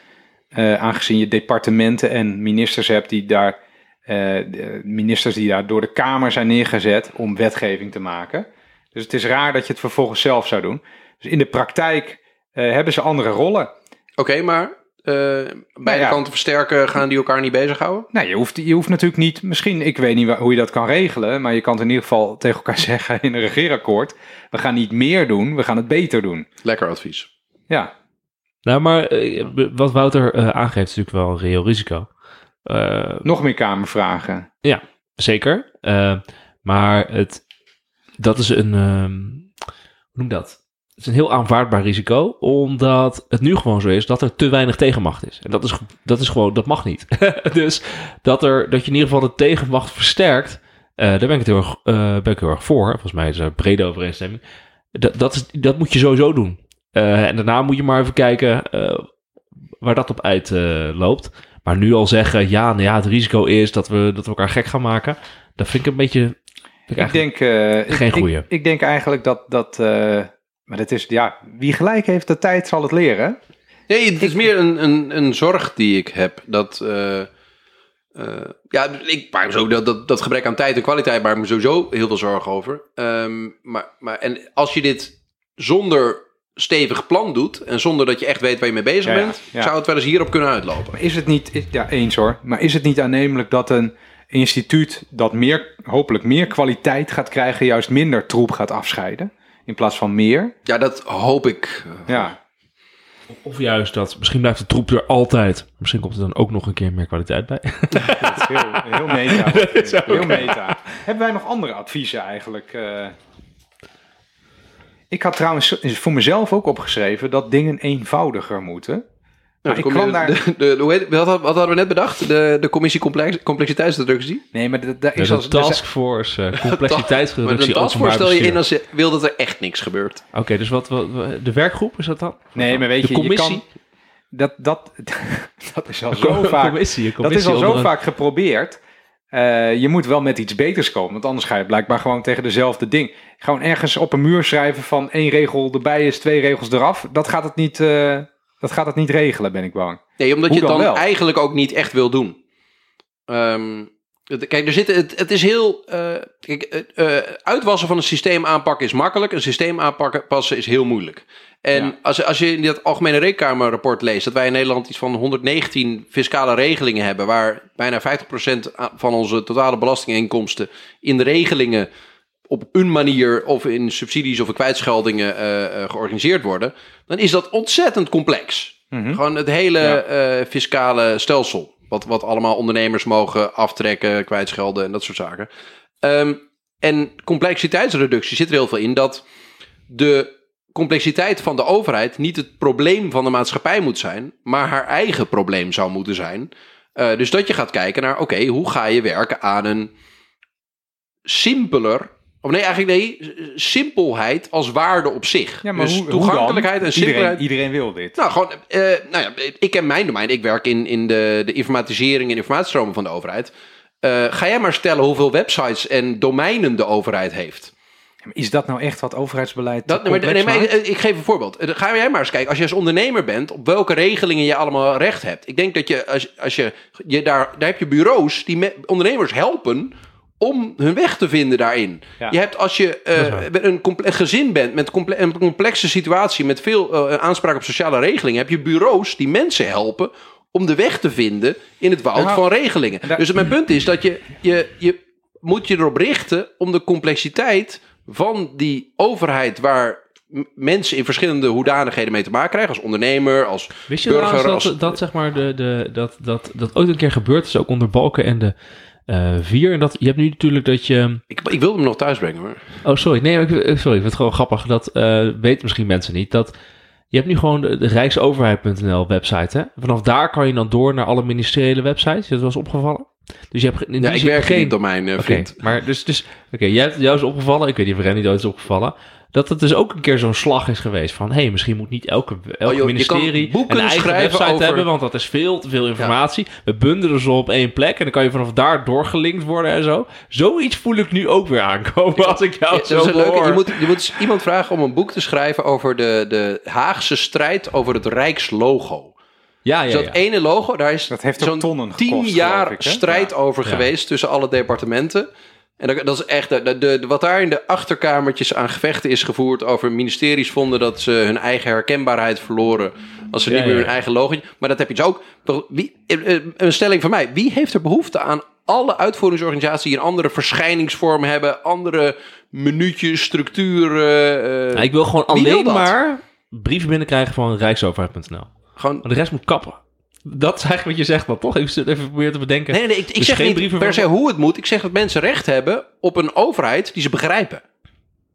eh, aangezien je departementen en ministers hebt die daar, de ministers die daar door de Kamer zijn neergezet om wetgeving te maken. Dus het is raar dat je het vervolgens zelf zou doen. Dus in de praktijk eh, hebben ze andere rollen. Oké, maar eh, beide Nou ja. kanten versterken, gaan die elkaar niet bezighouden? Nou, je hoeft, je hoeft natuurlijk niet, misschien, ik weet niet hoe je dat kan regelen, maar je kan het in ieder geval tegen elkaar zeggen in een regeerakkoord. We gaan niet meer doen, we gaan het beter doen. Lekker advies. Ja, Nou, maar eh, wat Wouter eh, aangeeft is natuurlijk wel een reëel risico. Eh, nog meer kamervragen. zeker. Eh, maar het, dat is een, ehm, hoe noem dat? Het is een heel aanvaardbaar risico, omdat het nu gewoon zo is dat er te weinig tegenmacht is. En dat is, dat is gewoon, dat mag niet. dus dat, er, dat je in ieder geval de tegenmacht versterkt, eh, daar ben ik, het heel erg, eh, ben ik heel erg voor. Volgens mij is er brede overeenstemming. Dat, dat, is, dat moet je sowieso doen. Eh, en daarna moet je maar even kijken waar dat op uit eh, loopt. Maar nu al zeggen, ja, nou ja, het risico is dat we, dat we elkaar gek gaan maken. Dat vind ik een beetje... ik Ik denk, ik- geen ik, goeie. Ik, denk eigenlijk dat, dat maar dat is, ja, wie gelijk heeft, de tijd zal het leren. Nee, het is meer een, een, een zorg die ik heb. Dat, eh, eh, ja, ik maak me zo dat, dat, dat gebrek aan tijd en kwaliteit maak ik me sowieso heel veel zorgen over. Ehm, maar, maar, en als je dit zonder stevig plan doet en zonder dat je echt weet waar je mee bezig ja, bent, ja. zou het wel eens hierop kunnen uitlopen. Maar is het niet, is- ja, eens hoor, maar is het niet aannemelijk dat een instituut dat meer, hopelijk meer kwaliteit gaat krijgen, juist minder troep gaat afscheiden? In plaats van meer? Ja, dat hoop ik. Ja, Of juist dat, misschien blijft de troep er altijd. Misschien komt er dan ook nog een keer meer kwaliteit bij. dat is heel, heel meta. Dat is ook- heel meta. Hebben wij nog andere adviezen eigenlijk? eh? ik had trouwens voor mezelf ook opgeschreven dat dingen eenvoudiger moeten. Nou, ik kwam je- daar- de, de, hoe heet- wat, had- wat hadden we net bedacht? De, de commissie complex, complexiteitsreductie? Nee, maar dat, dat is een als... taskforce, uh, Maar complexiteitsreductie, dat openbaar voorstel je in als je wil dat er echt niks gebeurt. Oké, dus wat, wat, wat- de werkgroep is dat dan? Nee, maar weet de je, commissie? je kan... Dat, dat, dat is al Een zo vaak... commissie, een Dat is al zo een- vaak geprobeerd. Eh, je moet wel met iets beters komen, want anders ga je blijkbaar gewoon tegen dezelfde ding. Gewoon ergens op een muur schrijven van één regel erbij is twee regels eraf. Dat gaat het niet, eh, dat gaat het niet regelen, ben ik bang. Nee, omdat Hoe je het dan eigenlijk ook niet echt wil doen. Ehm, het- kijk, er zitten, het, het is heel. eh, kijk, eh, uitwassen van een systeem aanpakken is makkelijk. Een systeem aanpassen is heel moeilijk. En Ja. als, als je in dat Algemene Rekenkamerrapport leest dat wij in Nederland iets van 119 fiscale regelingen hebben, waar bijna 50% a- van onze totale belastinginkomsten in regelingen op een manier of in subsidies of in kwijtscheldingen eh, eh, georganiseerd worden, dan is dat ontzettend complex. Mhm. Gewoon het hele Ja. eh, fiscale stelsel. Wat, wat allemaal ondernemers mogen aftrekken, kwijtschelden en dat soort zaken. Ehm, en complexiteitsreductie zit er heel veel in dat de complexiteit van de overheid niet het probleem van de maatschappij moet zijn, maar haar eigen probleem zou moeten zijn. Dus dat je gaat kijken naar, oké, hoe ga je werken aan een simpeler, of nee, eigenlijk nee, simpelheid als waarde op zich. Ja, maar dus hoe, hoe dan? toegankelijkheid en simpelheid. Iedereen, iedereen wil dit. Nou, gewoon, eh, nou ja, ik ken mijn domein. Ik werk in, in de, de informatisering en informatiestromen van de overheid. Eh, ga jij maar stellen hoeveel websites en domeinen de overheid heeft. Is dat nou echt wat overheidsbeleid Dat, nee, maar, nee, ik, ik geef een voorbeeld. Eh, Ga jij maar eens kijken, als je als ondernemer bent, op welke regelingen je allemaal recht hebt. Ik denk dat je, als, als je, je daar, daar heb je bureaus die me- ondernemers helpen om hun weg te vinden daarin. Ja. Je hebt als je eh, een, gezin bent met comple- een complexe situatie met veel eh, aanspraak op sociale regelingen, heb je bureaus die mensen helpen om de weg te vinden in het woud Nou, van regelingen. Dus mijn punt is dat je, je, je moet je erop richten om de complexiteit van die overheid waar mensen in verschillende hoedanigheden mee te maken krijgen, als ondernemer, als Wist je burger, dat, als- dat, zeg maar de, de, dat, dat, dat ooit een keer gebeurd is, ook onder Balken en de, eh, vier. En dat, je hebt nu natuurlijk dat je... Ik, ik wilde hem nog thuis brengen, maar... Oh, sorry. Nee, ik, sorry. Ik vind het gewoon grappig. Dat eh weten misschien mensen niet. Dat je hebt nu gewoon de, de Rijksoverheid.nl website. Hè? Vanaf daar kan je dan door naar alle ministeriële websites. Dat eens opgevallen? Dus je hebt in Ja, ik werk geen... niet eh, Oké, vriend. maar dus, dus oké, jij hebt jou is opgevallen, ik weet niet of Randy ooit is opgevallen, dat het dus ook een keer zo'n slag is geweest van, hé, hey, misschien moet niet elke, elke Oh, ministerie een eigen schrijven website over- hebben, want dat is veel te veel informatie. We bundelen ze op één plek en dan kan je vanaf daar doorgelinkt worden en zo. Zoiets voel ik nu ook weer aankomen als ik jou Ja, zo dat is hoor. Je moet, je moet eens iemand vragen om een boek te schrijven over de, de Haagse strijd over het Rijkslogo. ja, Dus ja, dat ja. ene logo, daar is Dat heeft zo'n tonnen tien gekost, jaar ik, strijd over Ja. geweest tussen alle departementen. En dat, dat is echt, de, de, wat daar in de achterkamertjes aan gevechten is gevoerd over ministeries vonden dat ze hun eigen herkenbaarheid verloren als ze Ja, niet meer ja, hun eigen logo. Maar dat heb je dus ook. Wie, eh, eh, een stelling van mij: wie heeft er behoefte aan alle uitvoeringsorganisaties die een andere verschijningsvorm hebben, andere minuutjes, structuren? eh, ik wil gewoon wil alleen maar brieven binnenkrijgen van rijksoverheid.nl. gewoon de rest moet kappen. Dat is eigenlijk wat je zegt dan, toch? Ik zit even proberen te bedenken. Nee, nee, ik, ik Dus zeg niet per se hoe het moet. Ik zeg dat mensen recht hebben op een overheid die ze begrijpen.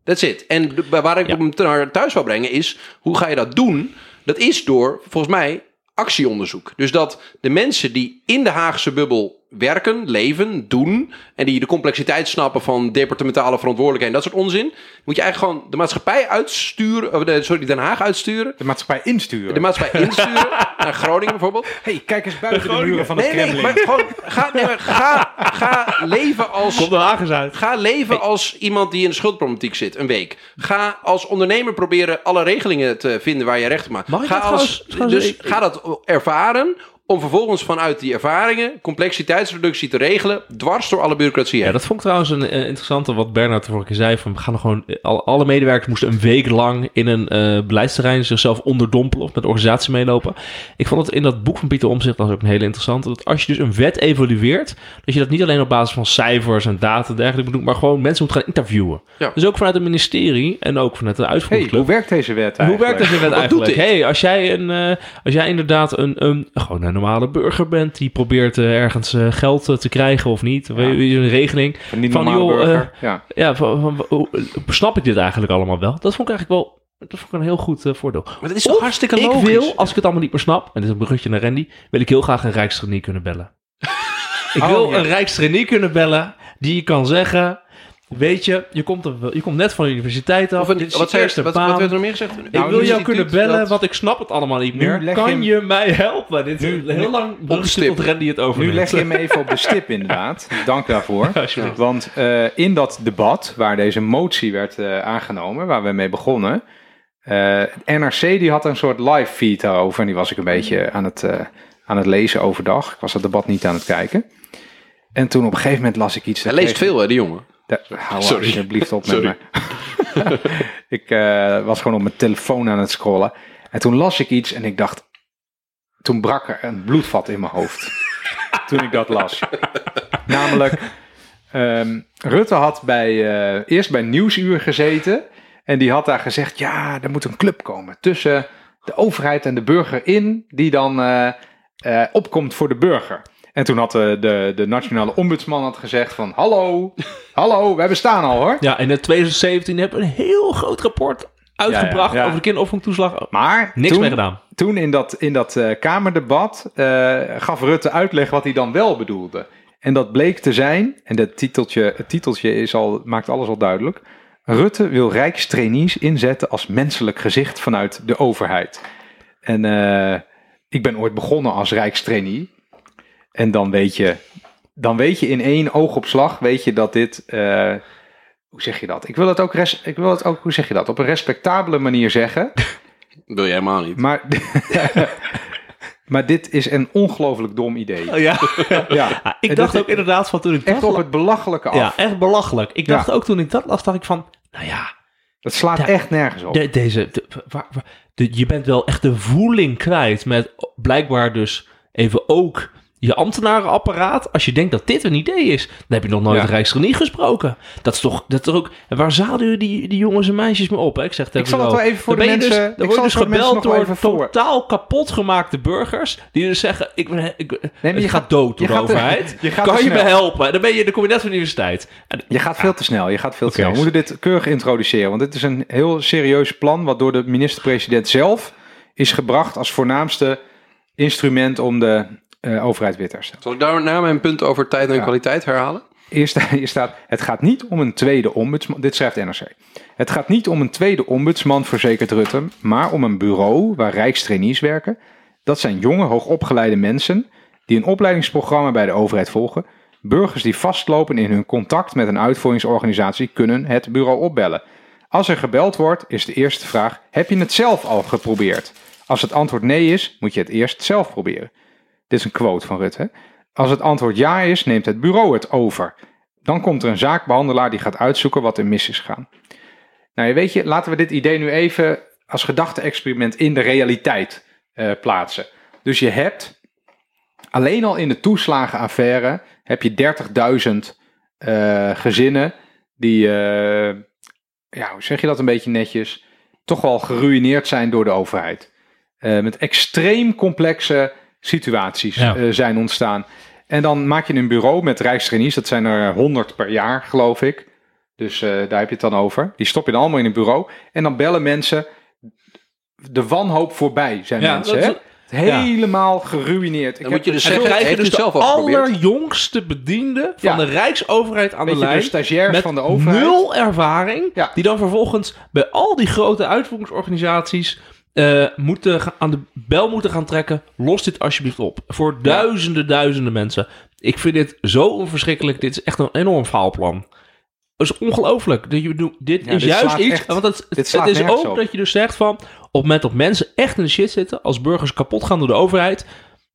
That's it. En de- waar ik Ja. hem naar thuis wil brengen is, hoe ga je dat doen? Dat is door, volgens mij, actieonderzoek. Dus dat de mensen die in de Haagse bubbel werken, leven, doen... en die de complexiteit snappen van departementale verantwoordelijkheid... en dat soort onzin... moet je eigenlijk gewoon de maatschappij uitsturen... Of de, sorry, Den Haag uitsturen... De maatschappij insturen. de maatschappij insturen naar Groningen bijvoorbeeld... hey, kijk eens buiten de muren van het Nee, nee, maar gewoon ga, nee, maar ga, ga leven als... Komt de Haag uit. Ga leven als iemand die in de schuldproblematiek zit, een week. Ga als ondernemer proberen alle regelingen te vinden waar je recht op maakt. Mag ik ga, dat als, trouwens- trouwens- dus ik- ga dat ervaren om vervolgens vanuit die ervaringen complexiteitsreductie te regelen, dwars door alle bureaucratie heen. Ja, dat vond ik trouwens een eh, interessante wat Bernard de vorige keer zei. Van we gaan gewoon, eh, al- alle medewerkers moesten een week lang in een eh, beleidsterrein zichzelf onderdompelen of met de organisatie meelopen. Ik vond het in dat boek van Pieter Omzicht dan ook een hele interessante. Dat als je dus een wet evalueert, dat je dat niet alleen op basis van cijfers en data en dergelijke moet doen, maar gewoon mensen moet gaan interviewen. Ja. Dus ook vanuit het ministerie en ook vanuit de hey, uitvoeringsclub. hoe werkt deze wet Hoe eigenlijk? werkt dat in wet eigenlijk? hey, als jij, een, eh, als jij inderdaad een, een, gewoon een normale burger bent die probeert eh, ergens eh, geld eh, te krijgen of niet, Ja. een regeling. Van die Van, joh, burger. ja. Ja, van, snap ik dit eigenlijk allemaal wel? Dat vond ik eigenlijk wel dat vond ik een heel goed voordeel. Maar dat is toch Of hartstikke ik logisch? wil, als ik het allemaal niet meer snap, en dit is een bruggetje naar Randy, wil ik heel graag een rijkstrainier kunnen bellen. ik Oh, wil ja. een rijkstrainier kunnen bellen die je kan zeggen, weet je, je komt, er, je komt net van de universiteit af, Of een, dit is wat, je zei, eerste wat, baan. wat werd er nog meer gezegd? Ik Nou, wil een jou kunnen bellen, dat- want ik snap het allemaal niet meer. Kan je mij helpen? Dit is Nu- heel lang tot stip. Randy het over Nu leg je hem even op de stip inderdaad. Dank daarvoor. Want eh, in dat debat waar deze motie werd eh, aangenomen, waar we mee begonnen, eh, NRC die had een soort live feed daarover en die was ik een beetje aan het, aan het lezen overdag. Ik was het debat niet aan het kijken. En toen op een gegeven moment las ik iets. Hij dat leest veel, hè, die jongen. Da- hou Sorry. alsjeblieft op met Sorry. me. ik eh, was gewoon op mijn telefoon aan het scrollen. En toen las ik iets en ik dacht... Toen brak er een bloedvat in mijn hoofd. toen ik dat las. Namelijk... ehm, Rutte had bij, eh, eerst bij Nieuwsuur gezeten. En die had daar gezegd... Ja, er moet een club komen tussen de overheid en de burger in... die dan eh, opkomt voor de burger. En toen had de, de, de nationale ombudsman had gezegd van... Hallo, hallo, wij bestaan al hoor. Ja, en in 2017 heb ik een heel groot rapport uitgebracht Ja, ja, ja. over de kinderopvangtoeslag. Maar Niks toen, mee gedaan. toen in dat, in dat eh, Kamerdebat eh, gaf Rutte uitleg wat hij dan wel bedoelde. En dat bleek te zijn, en dat titeltje, het titeltje is al, maakt alles al duidelijk. Rutte wil rijkstrainees inzetten als menselijk gezicht vanuit de overheid. En eh, ik ben ooit begonnen als rijkstrainee. En dan weet je, dan weet je in één oogopslag, weet je dat dit, eh, hoe zeg je dat? Ik wil het ook, res, ik wil het ook, hoe zeg je dat? Op een respectabele manier zeggen. Dat wil je helemaal niet. Maar, maar dit is een ongelooflijk dom idee. Oh, ja. Ja, Ja, ik dacht ook inderdaad van toen ik echt dat op het belachelijke af. Ja, echt belachelijk. Ik Ja. dacht ook toen ik dat las, dacht ik van, nou ja, Dat slaat echt nergens op. de- deze, de- waar- waar- de- je bent wel echt de voeling kwijt met blijkbaar dus even ook je ambtenarenapparaat, als je denkt dat dit een idee is, dan heb je nog nooit Ja. de Rijksgenie gesproken. Dat is toch, dat is ook, waar jullie die, die jongens en meisjes me op? Hè? Ik zeg Ik zal het wel even voor dan de ben je mensen... Dus, dan ik word je dus het de gebeld door totaal kapot gemaakte burgers, die dus zeggen, ik ben, ik, maar ik je ga gaat- dood door je de gaat- overheid. je gaat kan je me helpen? En dan ben je, dan kom je net van de universiteit. En, Je gaat veel te snel. Je gaat veel te snel. We moeten dit keurig introduceren. Want dit is een heel serieus plan. Wat door de minister-president zelf is gebracht als voornaamste instrument om de eh, overheid weer te herstellen. Zal ik daarna mijn punt over tijd en Ja. kwaliteit herhalen? Eerst hier staat: Het gaat niet om een tweede ombudsman. Dit schrijft NRC. Het gaat niet om een tweede ombudsman, verzekert Rutte, maar om een bureau waar rijkstrainees werken. Dat zijn jonge, hoogopgeleide mensen die een opleidingsprogramma bij de overheid volgen. Burgers die vastlopen in hun contact met een uitvoeringsorganisatie kunnen het bureau opbellen. Als er gebeld wordt, is de eerste vraag: Heb je het zelf al geprobeerd? Als het antwoord nee is, moet je het eerst zelf proberen. Dit is een quote van Rutte. Als het antwoord ja is, neemt het bureau het over. Dan komt er een zaakbehandelaar die gaat uitzoeken wat er mis is gegaan. Nou, je weet je, laten we dit idee nu even als gedachte-experiment in de realiteit eh, plaatsen. Dus je hebt alleen al in de toeslagenaffaire heb je 30.000 eh, gezinnen die, eh, ja, hoe zeg je dat een beetje netjes, toch wel geruineerd zijn door de overheid. Met extreem complexe situaties Ja. eh, zijn ontstaan. En dan maak je een bureau met rijkstrainees, dat zijn er 100 per jaar, geloof ik. Dus eh, daar heb je het dan over. Die stop je dan allemaal in een bureau. En dan bellen mensen de wanhoop voorbij, zijn Ja, mensen. dat Hè? is- Helemaal geruineerd. Ik Dan moet je dus zeggen, dus de zelf al geprobeerd? allerjongste bediende van Ja. de Rijksoverheid aan de de stagiairs met van de overheid. nul ervaring. Ja. Die dan vervolgens bij al die grote uitvoeringsorganisaties eh, moeten gaan- aan de bel moeten gaan trekken. Los dit alsjeblieft op. Voor duizenden, duizenden mensen. Ik vind dit zo onverschrikkelijk. Dit is echt een enorm faalplan. Dat is ongelooflijk. Dat je bedoelt, Dit Ja, is dit juist iets. echt- want het, is ook op. dat je dus zegt van. Op het moment dat mensen echt in de shit zitten. Als burgers kapot gaan door de overheid.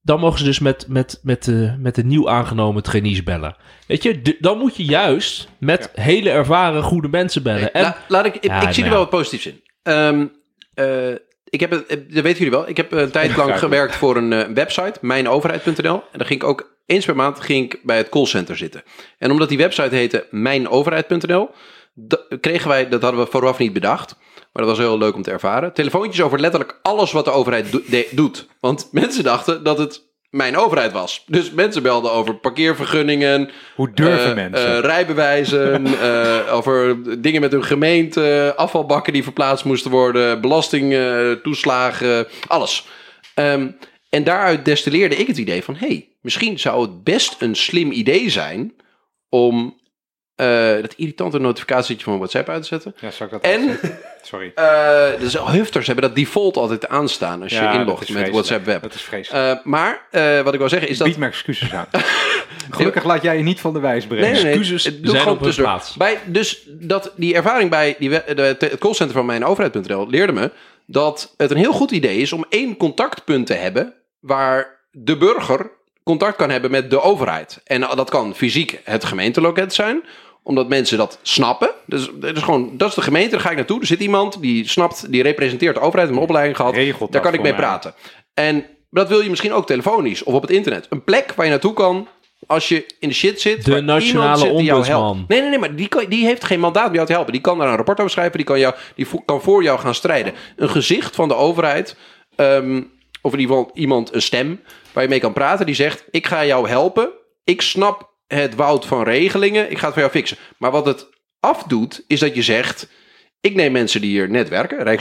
Dan mogen ze dus met, met, met, de, met de nieuw aangenomen trainees bellen. Weet je, dan moet je juist met hele ervaren goede mensen bellen. En, La- laat ik, ik, Ja, ik zie nou er wel wat positiefs in. Ehm, eh, ik heb eh, dat weten jullie wel. Ik heb een tijd lang gewerkt voor een eh, website, mijnoverheid.nl. En dan ging ik ook eens per maand ging ik bij het callcenter zitten. En omdat die website heette mijnoverheid.nl, kregen wij, dat hadden we vooraf niet bedacht. Maar dat was heel leuk om te ervaren. Telefoontjes over letterlijk alles wat de overheid do- de- doet. Want mensen dachten dat het mijn overheid was. Dus mensen belden over parkeervergunningen, Hoe durven eh, mensen? eh, rijbewijzen, eh, over dingen met hun gemeente, afvalbakken die verplaatst moesten worden, belastingtoeslagen, alles. Ehm, en daaruit destilleerde ik het idee van: hey, misschien zou het best een slim idee zijn om eh, dat irritante notificatietje van WhatsApp uit te zetten. ja, zou ik dat en- uitzetten? Sorry. Eh dus hufters hebben dat default altijd aanstaan als je Ja, inlogt met. WhatsApp Web. Dat is vreselijk. Eh, maar eh, wat ik wil zeggen is dat Bied me excuses aan. Gelukkig laat jij je niet van de wijs brengen. Nee, nee, nee. Excuses Het doe zijn gewoon op hun plaats. Bij, dus dat, die ervaring bij die, de, het callcenter van mijn overheid.nl leerde me dat het een heel goed idee is om één contactpunt te hebben waar de burger contact kan hebben met de overheid. En dat kan fysiek het gemeenteloket zijn, omdat mensen dat snappen. Dus dat is gewoon, dat is de gemeente, daar ga ik naartoe. Er zit iemand die snapt, die representeert de overheid, heeft een opleiding gehad. Regelt daar kan ik mee mij. praten. En dat wil je misschien ook telefonisch of op het internet. Een plek waar je naartoe kan als je in de shit zit. De nationale zit jou ombudsman. helpt. Nee, nee, nee, maar die, kan, die heeft geen mandaat om jou te helpen. Die kan daar een rapport over schrijven. Die kan, jou, die vo- kan voor jou gaan strijden. Een gezicht van de overheid, ehm, of in ieder geval iemand, een stem, waar je mee kan praten. Die zegt, ik ga jou helpen. Ik snap het woud van regelingen. Ik ga het voor jou fixen. Maar wat het afdoet, is dat je zegt... Ik neem mensen die hier net werken,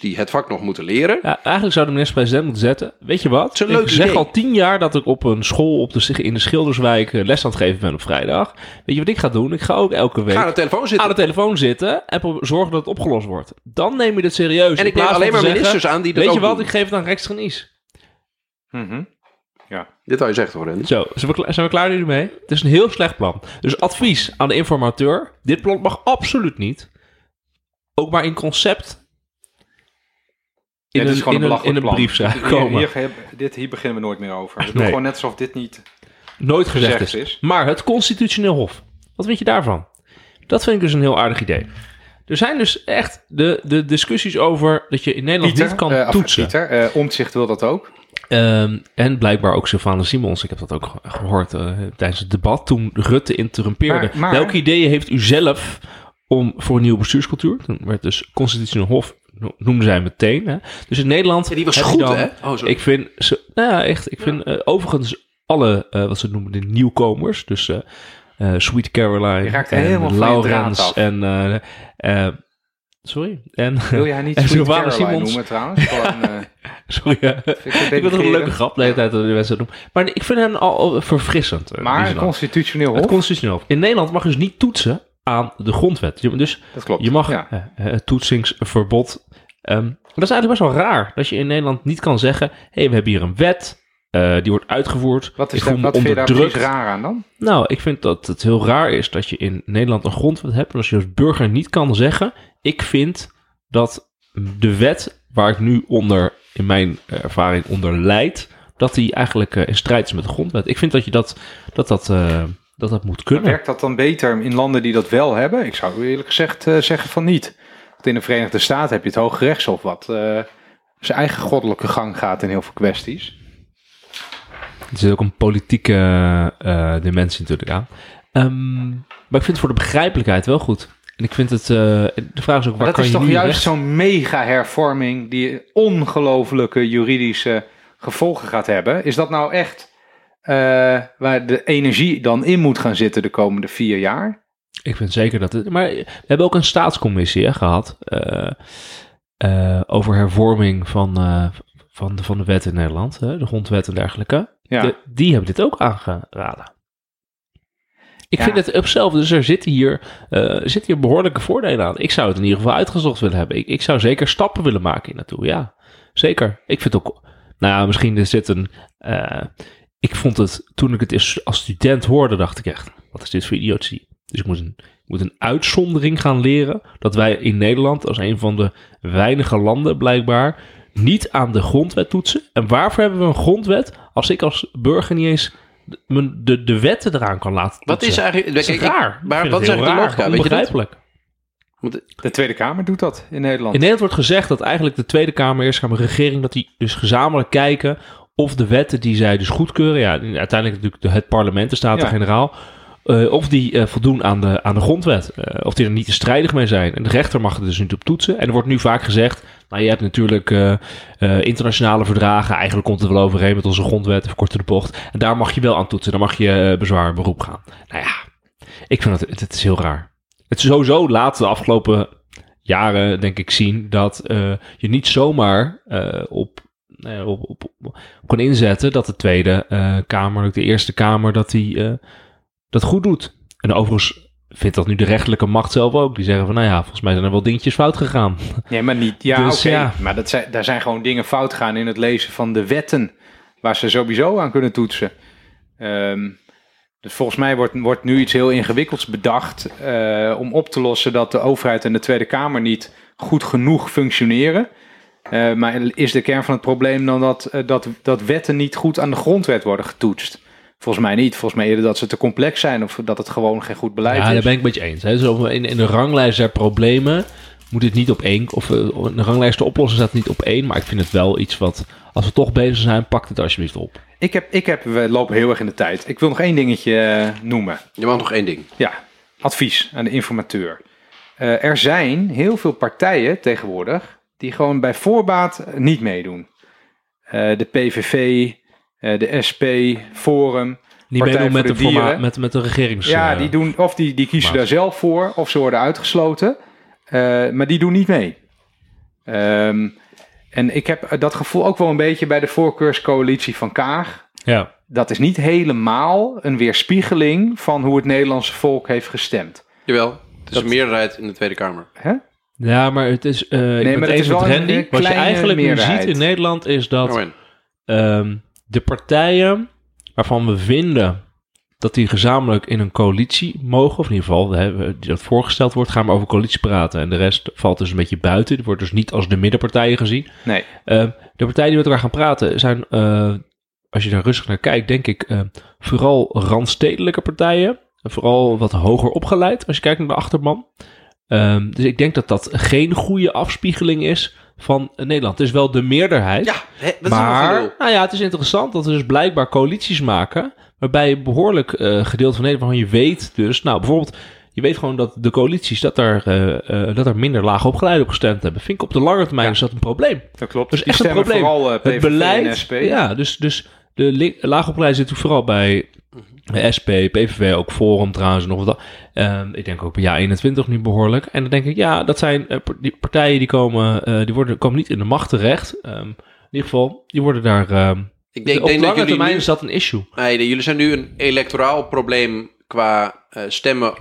die het vak nog moeten leren. Ja, eigenlijk zou de minister-president moeten zetten. Weet je wat? is een ik zeg idee. al tien jaar dat ik op een school op de, in de Schilderswijk eh, les aan het geven ben op vrijdag. Weet je wat ik ga doen? Ik ga ook elke week Ga aan de telefoon zitten. aan de telefoon zitten en zorgen dat het opgelost wordt. Dan neem je dit serieus. En ik neem plaats alleen maar te ministers zeggen, aan die dat Weet je wat? doen. Ik geef het aan rechtsgenies. Mhm. Dit had je zegt hoor, Randy. Zo, zijn we, zijn we klaar nu mee? Het is een heel slecht plan. Dus advies aan de informateur. Dit plan mag absoluut niet. Ook maar in concept. In, Ja, dit een, is gewoon in, een een, in een plan. brief zijn Hier, gekomen. hier, hier- dit, hier beginnen we nooit meer over. We doen gewoon net alsof dit niet... Nooit gezegd, gezegd is. is. Maar het constitutioneel hof. Wat vind je daarvan? Dat vind ik dus een heel aardig idee. Er zijn dus echt de, de discussies over dat je in Nederland Pieter, niet kan eh, toetsen. Pieter, eh, Omtzigt wil dat ook. Ehm, en blijkbaar ook Sylvana Simons. Ik heb dat ook ge- gehoord eh, tijdens het debat toen Rutte interrumpeerde. Maar- maar- Welke ideeën heeft u zelf om voor een nieuwe bestuurscultuur? Toen werd dus constitutioneel hof, no- noemden zij meteen. Hè? Dus in Nederland... Ja, die was goed, dan- hè? Oh, sorry. Ik vind, ze, nou ja, echt, ik vind eh, overigens alle, eh, wat ze noemen de nieuwkomers, dus Sweet Caroline en Laurens en, sorry, en, Wil jij niet En Sweet Caroline Simons. noemen trouwens? Eh, sorry, ik, vind het een leuke grap de hele tijd dat de mensen dat doen. Maar ik vind hen al, verfrissend. eh, Maar het constitutioneel het hof, constitutioneel. hof. In Nederland mag je dus niet toetsen aan de grondwet. Dus dat klopt. je mag Ja. eh, het toetsingsverbod. ehm, dat is eigenlijk best wel raar. Dat je in Nederland niet kan zeggen: hé, hey, we hebben hier een wet. die wordt uitgevoerd. Wat, is me wat vind je daar precies raar aan dan? Nou, ik vind dat het heel raar is dat je in Nederland een grondwet hebt. En als je als burger niet kan zeggen: ik vind dat de wet waar ik nu onder, in mijn ervaring, onder leid, dat die eigenlijk eh, in strijd is met de grondwet. Ik vind dat je dat, dat, dat, eh, dat, dat moet kunnen. Werkt dat dan beter in landen die dat wel hebben? Ik zou eerlijk gezegd eh, zeggen van niet. Want in de Verenigde Staten heb je het Hoge Rechtshof wat eh, zijn eigen goddelijke gang gaat in heel veel kwesties. Er zit ook een politieke eh, dimensie natuurlijk aan. Ehm, maar ik vind het voor de begrijpelijkheid wel goed. En ik vind het, eh, de vraag is ook, waar dat kan is je toch juist recht- zo'n mega hervorming die ongelofelijke juridische gevolgen gaat hebben. Is dat nou echt eh, waar de energie dan in moet gaan zitten de komende vier jaar? Ik vind zeker dat het. Maar we hebben ook een staatscommissie hè, gehad. eh, eh, over hervorming van, eh, van, de, van de wet in Nederland. Hè, de grondwet en dergelijke. Ja. De- die hebben dit ook aangeraden. Ik Ja. vind het op zelf, dus er zitten hier, eh, zitten hier behoorlijke voordelen aan. Ik zou het in ieder geval uitgezocht willen hebben. Ik, ik zou zeker stappen willen maken hier naartoe. Ja, zeker. Ik vind ook, nou ja, misschien er zit een, eh, ik vond het, toen ik het als student hoorde, dacht ik echt, wat is dit voor idiotie? Dus ik moet een, ik moet een uitzondering gaan leren dat wij in Nederland als een van de weinige landen blijkbaar niet aan de grondwet toetsen. En waarvoor hebben we een grondwet als ik als burger niet eens de, de, de wetten eraan kan laten? Wat is eigenlijk... Dat is ik- raar. Ik Maar wat is eigenlijk de logica? Weet je dat? Onbegrijpelijk. Want, De Tweede Kamer doet dat in Nederland. In Nederland wordt gezegd dat eigenlijk de Tweede Kamer, Eerste Kamer, regering, dat die dus gezamenlijk kijken of de wetten die zij dus goedkeuren, ja, uiteindelijk natuurlijk het parlement, de Staten-Generaal, eh, of die eh, voldoen aan de, aan de grondwet. Eh, of die er niet te strijdig mee zijn. En de rechter mag er dus niet op toetsen. En er wordt nu vaak gezegd, nou je hebt natuurlijk internationale verdragen, eigenlijk komt het wel overeen met onze grondwet, even kort to de bocht. En daar mag je wel aan toetsen, dan mag je bezwaar en beroep gaan. Nou ja, ik vind het, het is heel raar. Het is sowieso laat de afgelopen jaren, denk ik, zien dat je niet zomaar op, op, op, op kan inzetten dat de Tweede Kamer, de Eerste Kamer, dat die dat goed doet. En overigens vindt dat nu de rechterlijke macht zelf ook. Die zeggen van, nou ja, volgens mij zijn er wel dingetjes fout gegaan. Nee, maar niet. Ja, Dus ja. Maar dat zijn, daar zijn gewoon dingen fout gaan in het lezen van de wetten. Waar ze sowieso aan kunnen toetsen. Ehm, dus volgens mij wordt, wordt nu iets heel ingewikkelds bedacht. eh, om op te lossen dat de overheid en de Tweede Kamer niet goed genoeg functioneren. Eh, maar is de kern van het probleem dan dat, eh, dat, dat wetten niet goed aan de grondwet worden getoetst? Volgens mij niet. Volgens mij eerder dat ze te complex zijn of dat het gewoon geen goed beleid Ja, is. daar ben ik met je eens. Hè. Dus in, in de ranglijst der problemen moet het niet op één, of eh, in de ranglijst de oplossing staat niet op één, maar ik vind het wel iets wat, als we toch bezig zijn, pak het alsjeblieft op. Ik heb, ik heb, we lopen heel erg in de tijd. Ik wil nog één dingetje eh, noemen. je mag nog één ding. Ja, advies aan de informateur. Eh, er zijn heel veel partijen tegenwoordig die gewoon bij voorbaat niet meedoen. Eh, de PVV, de SP, Forum. Niet Partij meedoen met de, de forma- met, met de regerings... Ja, eh, die doen, of die, die kiezen daar zelf voor, of ze worden uitgesloten. Eh, maar die doen niet mee. Ehm, en ik heb dat gevoel ook wel een beetje bij de voorkeurscoalitie van Kaag. ja. Dat is niet helemaal een weerspiegeling van hoe het Nederlandse volk heeft gestemd. Jawel, het is Dat- een meerderheid in de Tweede Kamer. Hè? ja, maar het is... eh ik ben maar het is wel Randy. eh, Wat je kleine eigenlijk nu meerderheid. ziet in Nederland is dat... de partijen waarvan we vinden dat die gezamenlijk in een coalitie mogen, of in ieder geval hè, dat voorgesteld wordt, gaan we over coalitie praten. En de rest valt dus een beetje buiten. Die wordt dus niet als de middenpartijen gezien. Nee. Ehm, de partijen die met elkaar gaan praten zijn, eh, als je daar rustig naar kijkt, denk ik eh, vooral randstedelijke partijen. En Vooral wat hoger opgeleid als je kijkt naar de achterban. Ehm, dus ik denk dat dat geen goede afspiegeling is van Nederland. Het is wel de meerderheid. Ja, hè, Maar- is Nou ja, het is interessant dat we dus blijkbaar coalities maken. Waarbij een behoorlijk eh, gedeelte van Nederland, waarvan je weet dus, nou bijvoorbeeld, je weet gewoon dat de coalities, dat er, eh, eh, dat er minder laag opgeleid op gestemd hebben. Vind ik op de lange termijn Ja. is dat een probleem. Dat klopt. Dat is Die echt een probleem. vooral eh, PVV het beleid, en SP. ja, dus, dus de laagopgeleide zit natuurlijk vooral bij de SP, PVV, ook Forum trouwens nog wat. Ehm, ik denk ook bij Ja21 nu behoorlijk. En dan denk ik, ja, dat zijn eh, die partijen die komen, eh, die worden, komen niet in de macht terecht. Ehm, in ieder geval, die worden daar. ehm, Ik denk, op denk dat lange jullie termijn nu, is dat een issue. nee, jullie zijn nu een electoraal probleem qua eh, stemmen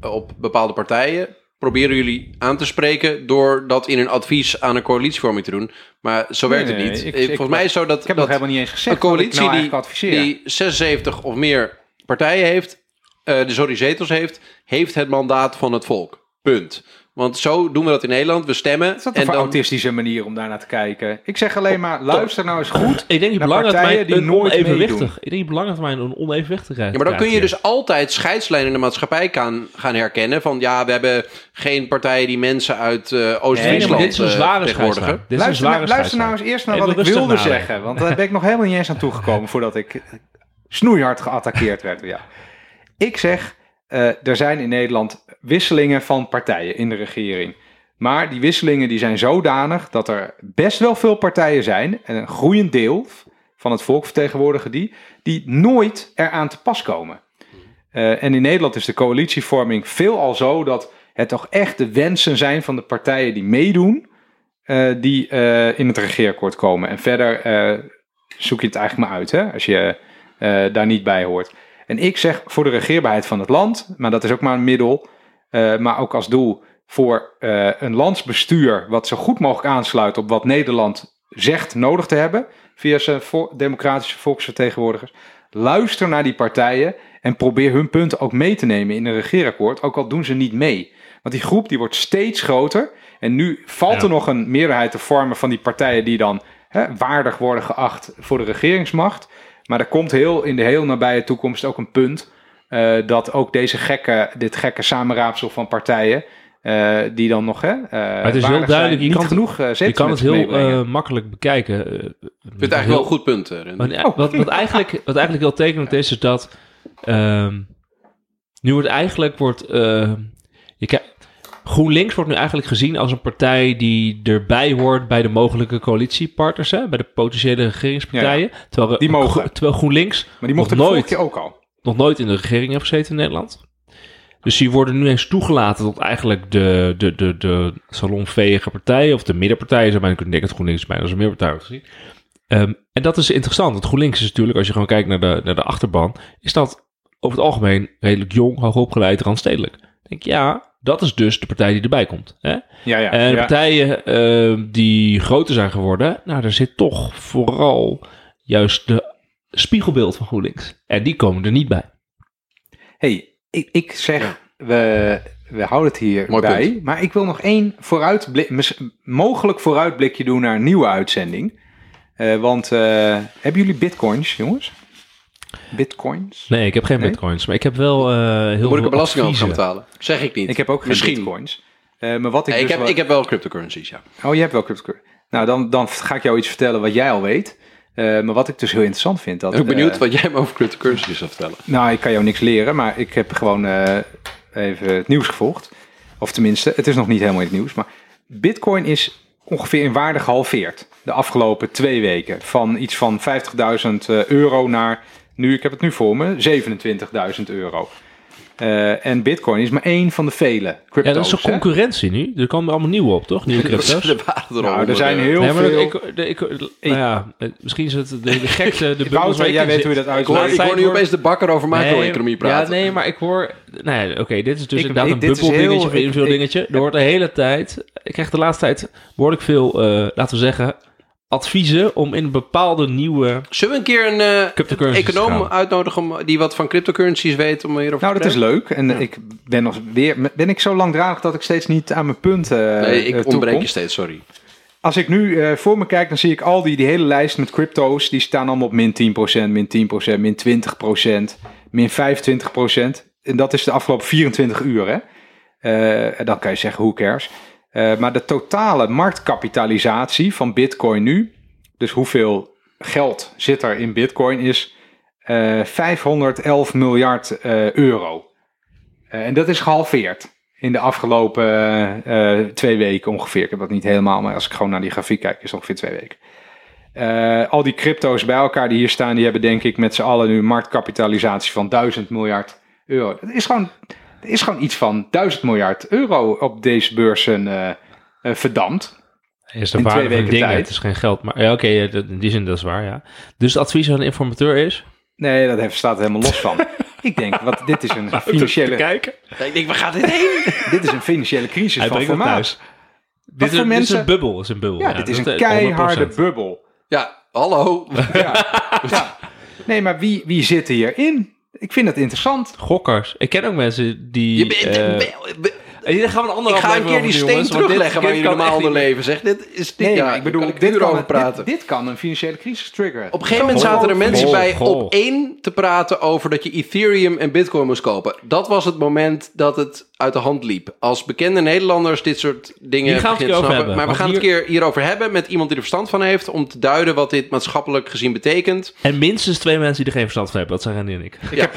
op bepaalde partijen. Proberen jullie aan te spreken door dat in een advies aan een coalitievorming te doen. Maar zo werkt Nee, het niet. ik- Eh, ik- Volgens mij is zo dat, Ik heb dat nog helemaal niet eens gezegd een coalitie nou die, eigenlijk adviseer. die 76 of meer partijen heeft, de sorry, zetels heeft, heeft het mandaat van het volk. Punt. Want zo doen we dat in Nederland. We stemmen. Is dat en een dan, autistische manier om daar naar te kijken? Ik zeg alleen maar, luister nou eens goed. Ik denk belangen partijen termijn die een nooit onevenwichtig. meedoen. Ik denk belangen termijn een onevenwichtigheid. ja, maar dan kun je dus altijd scheidslijnen in de maatschappij gaan, gaan herkennen. Van ja, we hebben geen partijen die mensen uit eh hier. Nee, nee, Oost-Friesland dit is een eh, zware vertegenwoordigen. scheidslijn. Dit is een Luister, zware nou- luister nou eens eerst naar Even wat ik wilde zeggen. Want daar ben ik nog helemaal niet eens aan toegekomen voordat ik snoeihard geattaqueerd werd. Ja. Ik zeg, eh, er zijn in Nederland wisselingen van partijen in de regering. Maar die wisselingen die zijn zodanig dat er best wel veel partijen zijn, en een groeiend deel van het volk vertegenwoordigen die, die nooit eraan te pas komen. Eh, en in Nederland is de coalitievorming veelal zo dat het toch echt de wensen zijn van de partijen die meedoen, eh, die in het regeerakkoord komen. En verder zoek je het eigenlijk maar uit, hè, als je daar niet bij hoort. En ik zeg voor de regeerbaarheid van het land, maar dat is ook maar een middel, eh, maar ook als doel voor eh, een landsbestuur wat zo goed mogelijk aansluit op wat Nederland zegt nodig te hebben, via zijn vo- democratische volksvertegenwoordigers. Luister naar die partijen en probeer hun punten ook mee te nemen in een regeerakkoord, ook al doen ze niet mee. Want die groep die wordt steeds groter. En nu valt Ja. er nog een meerderheid te vormen van die partijen die dan hè, waardig worden geacht voor de regeringsmacht. Maar er komt heel in de heel nabije toekomst ook een punt eh, dat ook deze gekke, dit gekke samenraapsel van partijen, eh, die dan nog hè, eh het is heel duidelijk, zijn, je niet kan het- genoeg uh, Je kan het heel makkelijk bekijken. Ik vind het eigenlijk wel een goed punt. eh. Maar, ja, wat, wat, eigenlijk, wat eigenlijk heel tekenend is, is dat ehm, nu wordt eigenlijk wordt, eh, je GroenLinks wordt nu eigenlijk gezien als een partij die erbij hoort bij de mogelijke coalitiepartners, hè, bij de potentiële regeringspartijen. Terwijl, Die mogen. Gro- terwijl GroenLinks Maar die mochten nooit, ook al. nog nooit in de regering heeft gezeten in Nederland. Dus die worden nu eens toegelaten tot eigenlijk de, de, de, de salonveege partijen, of de middenpartijen, zou bijna kunnen denken dat GroenLinks bijna als een middenpartij wordt gezien. Ehm, en dat is interessant, want GroenLinks is natuurlijk, als je gewoon kijkt naar de, naar de achterban, is dat over het algemeen redelijk jong, hoogopgeleid, randstedelijk. Ik denk, ja, dat is dus de partij die erbij komt. Hè? Ja, ja. En de ja. partijen ehm, die groter zijn geworden, nou, daar zit toch vooral juist de spiegelbeeld van GroenLinks. En die komen er niet bij. hey, ik, ik zeg, we, we houden het hier Mooi bij. punt. Maar ik wil nog één vooruitblik, mogelijk vooruitblikje doen naar een nieuwe uitzending. Eh, want eh, hebben jullie bitcoins, jongens? Bitcoins? Nee, ik heb geen Nee? bitcoins, maar ik heb wel eh heel Moet ik veel er belasting over gaan adviezen. betalen? Zeg ik niet. Ik heb ook geen Misschien. bitcoins. Eh, maar wat ik, Nee, ik, dus heb, wel- ik heb wel cryptocurrencies, ja. Oh, je hebt wel cryptocurrency. Nou, dan, dan ga ik jou iets vertellen wat jij al weet. Eh, maar wat ik dus heel interessant vind. Dat, Ik ben benieuwd wat jij me over cryptocurrencies zou vertellen. Nou, ik kan jou niks leren, maar ik heb gewoon eh, even het nieuws gevolgd. Of tenminste, het is nog niet helemaal in het nieuws. Maar Bitcoin is ongeveer in waarde gehalveerd de afgelopen twee weken. Van iets van 50.000 euro naar, nu, ik heb het nu voor me, 27.000 euro. Eh, en Bitcoin is maar één van de vele crypto's. Ja, dat is een hè? concurrentie nu. Er komen allemaal nieuwe op, toch? Nieuwe crypto's. Er waren er Nou, er zijn heel Nee, maar veel... ik, de, ik, nou ja, misschien is het de, de gekste, de Wouter, ik jij weet zit. hoe je dat Ik hoor, uitlegt. ik hoor nu opeens de bakker over macro-economie Nee, praten. Ja, nee, maar ik hoor... Nou ja, oké, dit is dus Ik- inderdaad ik- een bubbeldingetje een ik- invul dingetje. Er wordt de hele tijd... Ik krijg de laatste tijd behoorlijk veel, eh, laten we zeggen, adviezen om in een bepaalde nieuwe... Zullen we een keer een eh, econoom gaan. uitnodigen om, die wat van cryptocurrencies weet om hierover Nou, te dat is leuk. En ik ben nog weer... Ben ik zo langdradig dat ik steeds niet aan mijn punt eh Nee, ik eh, ontbreek je steeds, sorry. Als ik nu eh, voor me kijk, dan zie ik al die, die hele lijst met crypto's. Die staan allemaal op min 10%, min 10%, min 20%, min 25%. En dat is de afgelopen 24 uur, hè. Eh, en dan kan je zeggen, who cares. Eh, maar de totale marktkapitalisatie van Bitcoin nu, dus hoeveel geld zit er in Bitcoin, is eh 511 miljard eh, euro. Eh, en dat is gehalveerd in de afgelopen eh, twee weken ongeveer. Ik heb dat niet helemaal, maar als ik gewoon naar die grafiek kijk, is ongeveer twee weken. Eh, al die crypto's bij elkaar die hier staan, die hebben denk ik met z'n allen nu marktkapitalisatie van 1000 miljard euro. Dat is gewoon, er is gewoon iets van 1000 miljard euro op deze beurzen eh, eh, verdampt. Is de In waarde twee van weken dingen, tijd. het is geen geld. Maar ja, oké, in die zin dat is waar, ja. Dus het advies aan een informateur is... Nee, dat heeft, staat er helemaal los van. ik denk, wat, dit, is een financiële, kijken. Ik denk, waar gaat dit heen? dit is een financiële crisis Hij van formaat. thuis. Dit is, dit een bubbel, dit is een bubbel. Ja, dit is een eh, keiharde 100%. bubbel. Ja, hallo. Ja, ja. Nee, maar wie, wie zit hierin? Ik vind het interessant. Gokkers. Ik ken ook mensen die... Je bent, en hier gaan we een andere ik ga een keer die steen jongens, terugleggen waar jullie normaal onder leven. Zeg, dit is dit, Nee, ja, ik bedoel, ik dit, kan, over praten. dit kan een financiële crisis triggeren. Op een gegeven moment zaten er mensen bij op één te praten over dat je Ethereum en Bitcoin moest kopen. Dat was het moment dat het uit de hand liep. Als bekende Nederlanders dit soort dingen Hier gaan het snappen. hebben, Maar we gaan het hier- een keer hierover hebben met iemand die er verstand van heeft. Om te duiden wat dit maatschappelijk gezien betekent. En minstens twee mensen die er geen verstand van hebben. Dat zijn Randy en ik. Ja,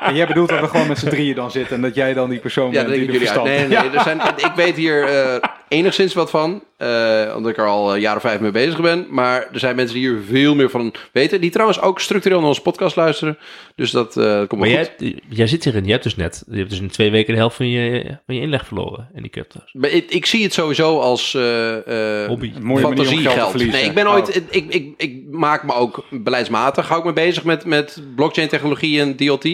En jij bedoelt dat we gewoon met z'n drieën dan zitten en dat jij dan die persoon ja bent die ik er verstand Nee, nee, er zijn, ik weet hier eh, enigszins wat van. eh, omdat ik er al een jaar of vijf mee bezig ben. Maar er zijn mensen die hier veel meer van weten. Die trouwens ook structureel naar onze podcast luisteren. Dus dat eh, komt wel Maar goed. jij, jij zit hierin. Je hebt dus net... Je hebt dus in twee weken de helft van je, van je inleg verloren in die crypto's. Maar ik, ik zie het sowieso als eh, eh, Hobby. Een mooie manier om geld te fantasiegeld. verliezen. Nee, ik ben ooit. Oh. Ik, ik, ik, ik maak me ook beleidsmatig. Hou ik me bezig met, met blockchain technologie en DLT.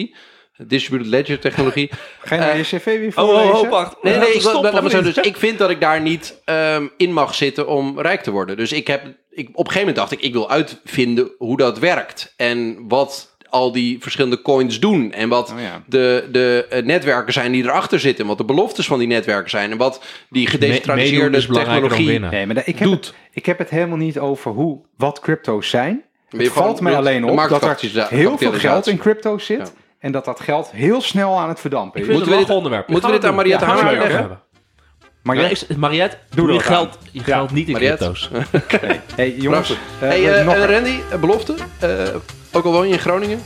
Distributed ledger technologie. Ga je naar Eh, je cv weer Oh, voorlezen? oh, oh, wacht. Nee, nee, ik, Stop, laat me of zo, dus ik vind dat ik daar niet ehm, in mag zitten om rijk te worden. Dus ik heb, ik, op een gegeven moment dacht ik, ik wil uitvinden hoe dat werkt. En wat al die verschillende coins doen. En wat Oh ja. de, de eh, netwerken zijn die erachter zitten. En wat de beloftes van die netwerken zijn. En wat die gedecentraliseerde technologie... winnen. Nee, maar ik heb, het, ik heb het helemaal niet over hoe, wat crypto's zijn. Het valt mij alleen op dat er heel veel geld in crypto's zit. Ja. En dat dat geld heel snel aan het verdampen is. Moeten we dit- onderwerp. moeten we dit aan Mariette Hamer hebben. Ja, jij- ik- Mariette, Doe je geld, je Ja. geld niet in Mariette. crypto's. hey, jongens, eh, hey, eh, nog en een- Randy, een belofte. Eh, ook al woon je in Groningen.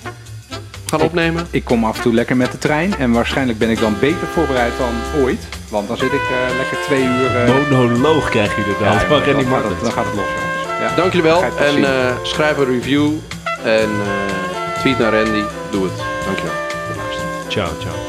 Gaan opnemen. ik kom af en toe lekker met de trein. En waarschijnlijk ben ik dan beter voorbereid dan ooit. Want dan zit ik eh, lekker twee uur... eh, Monoloog krijg je er ja, dan gaat het, Martens. dan gaat het los, jongens. Ja. Dank jullie wel. En eh, schrijf een review. En eh, tweet naar Randy. Doe het. Dank je wel. Ciao, ciao.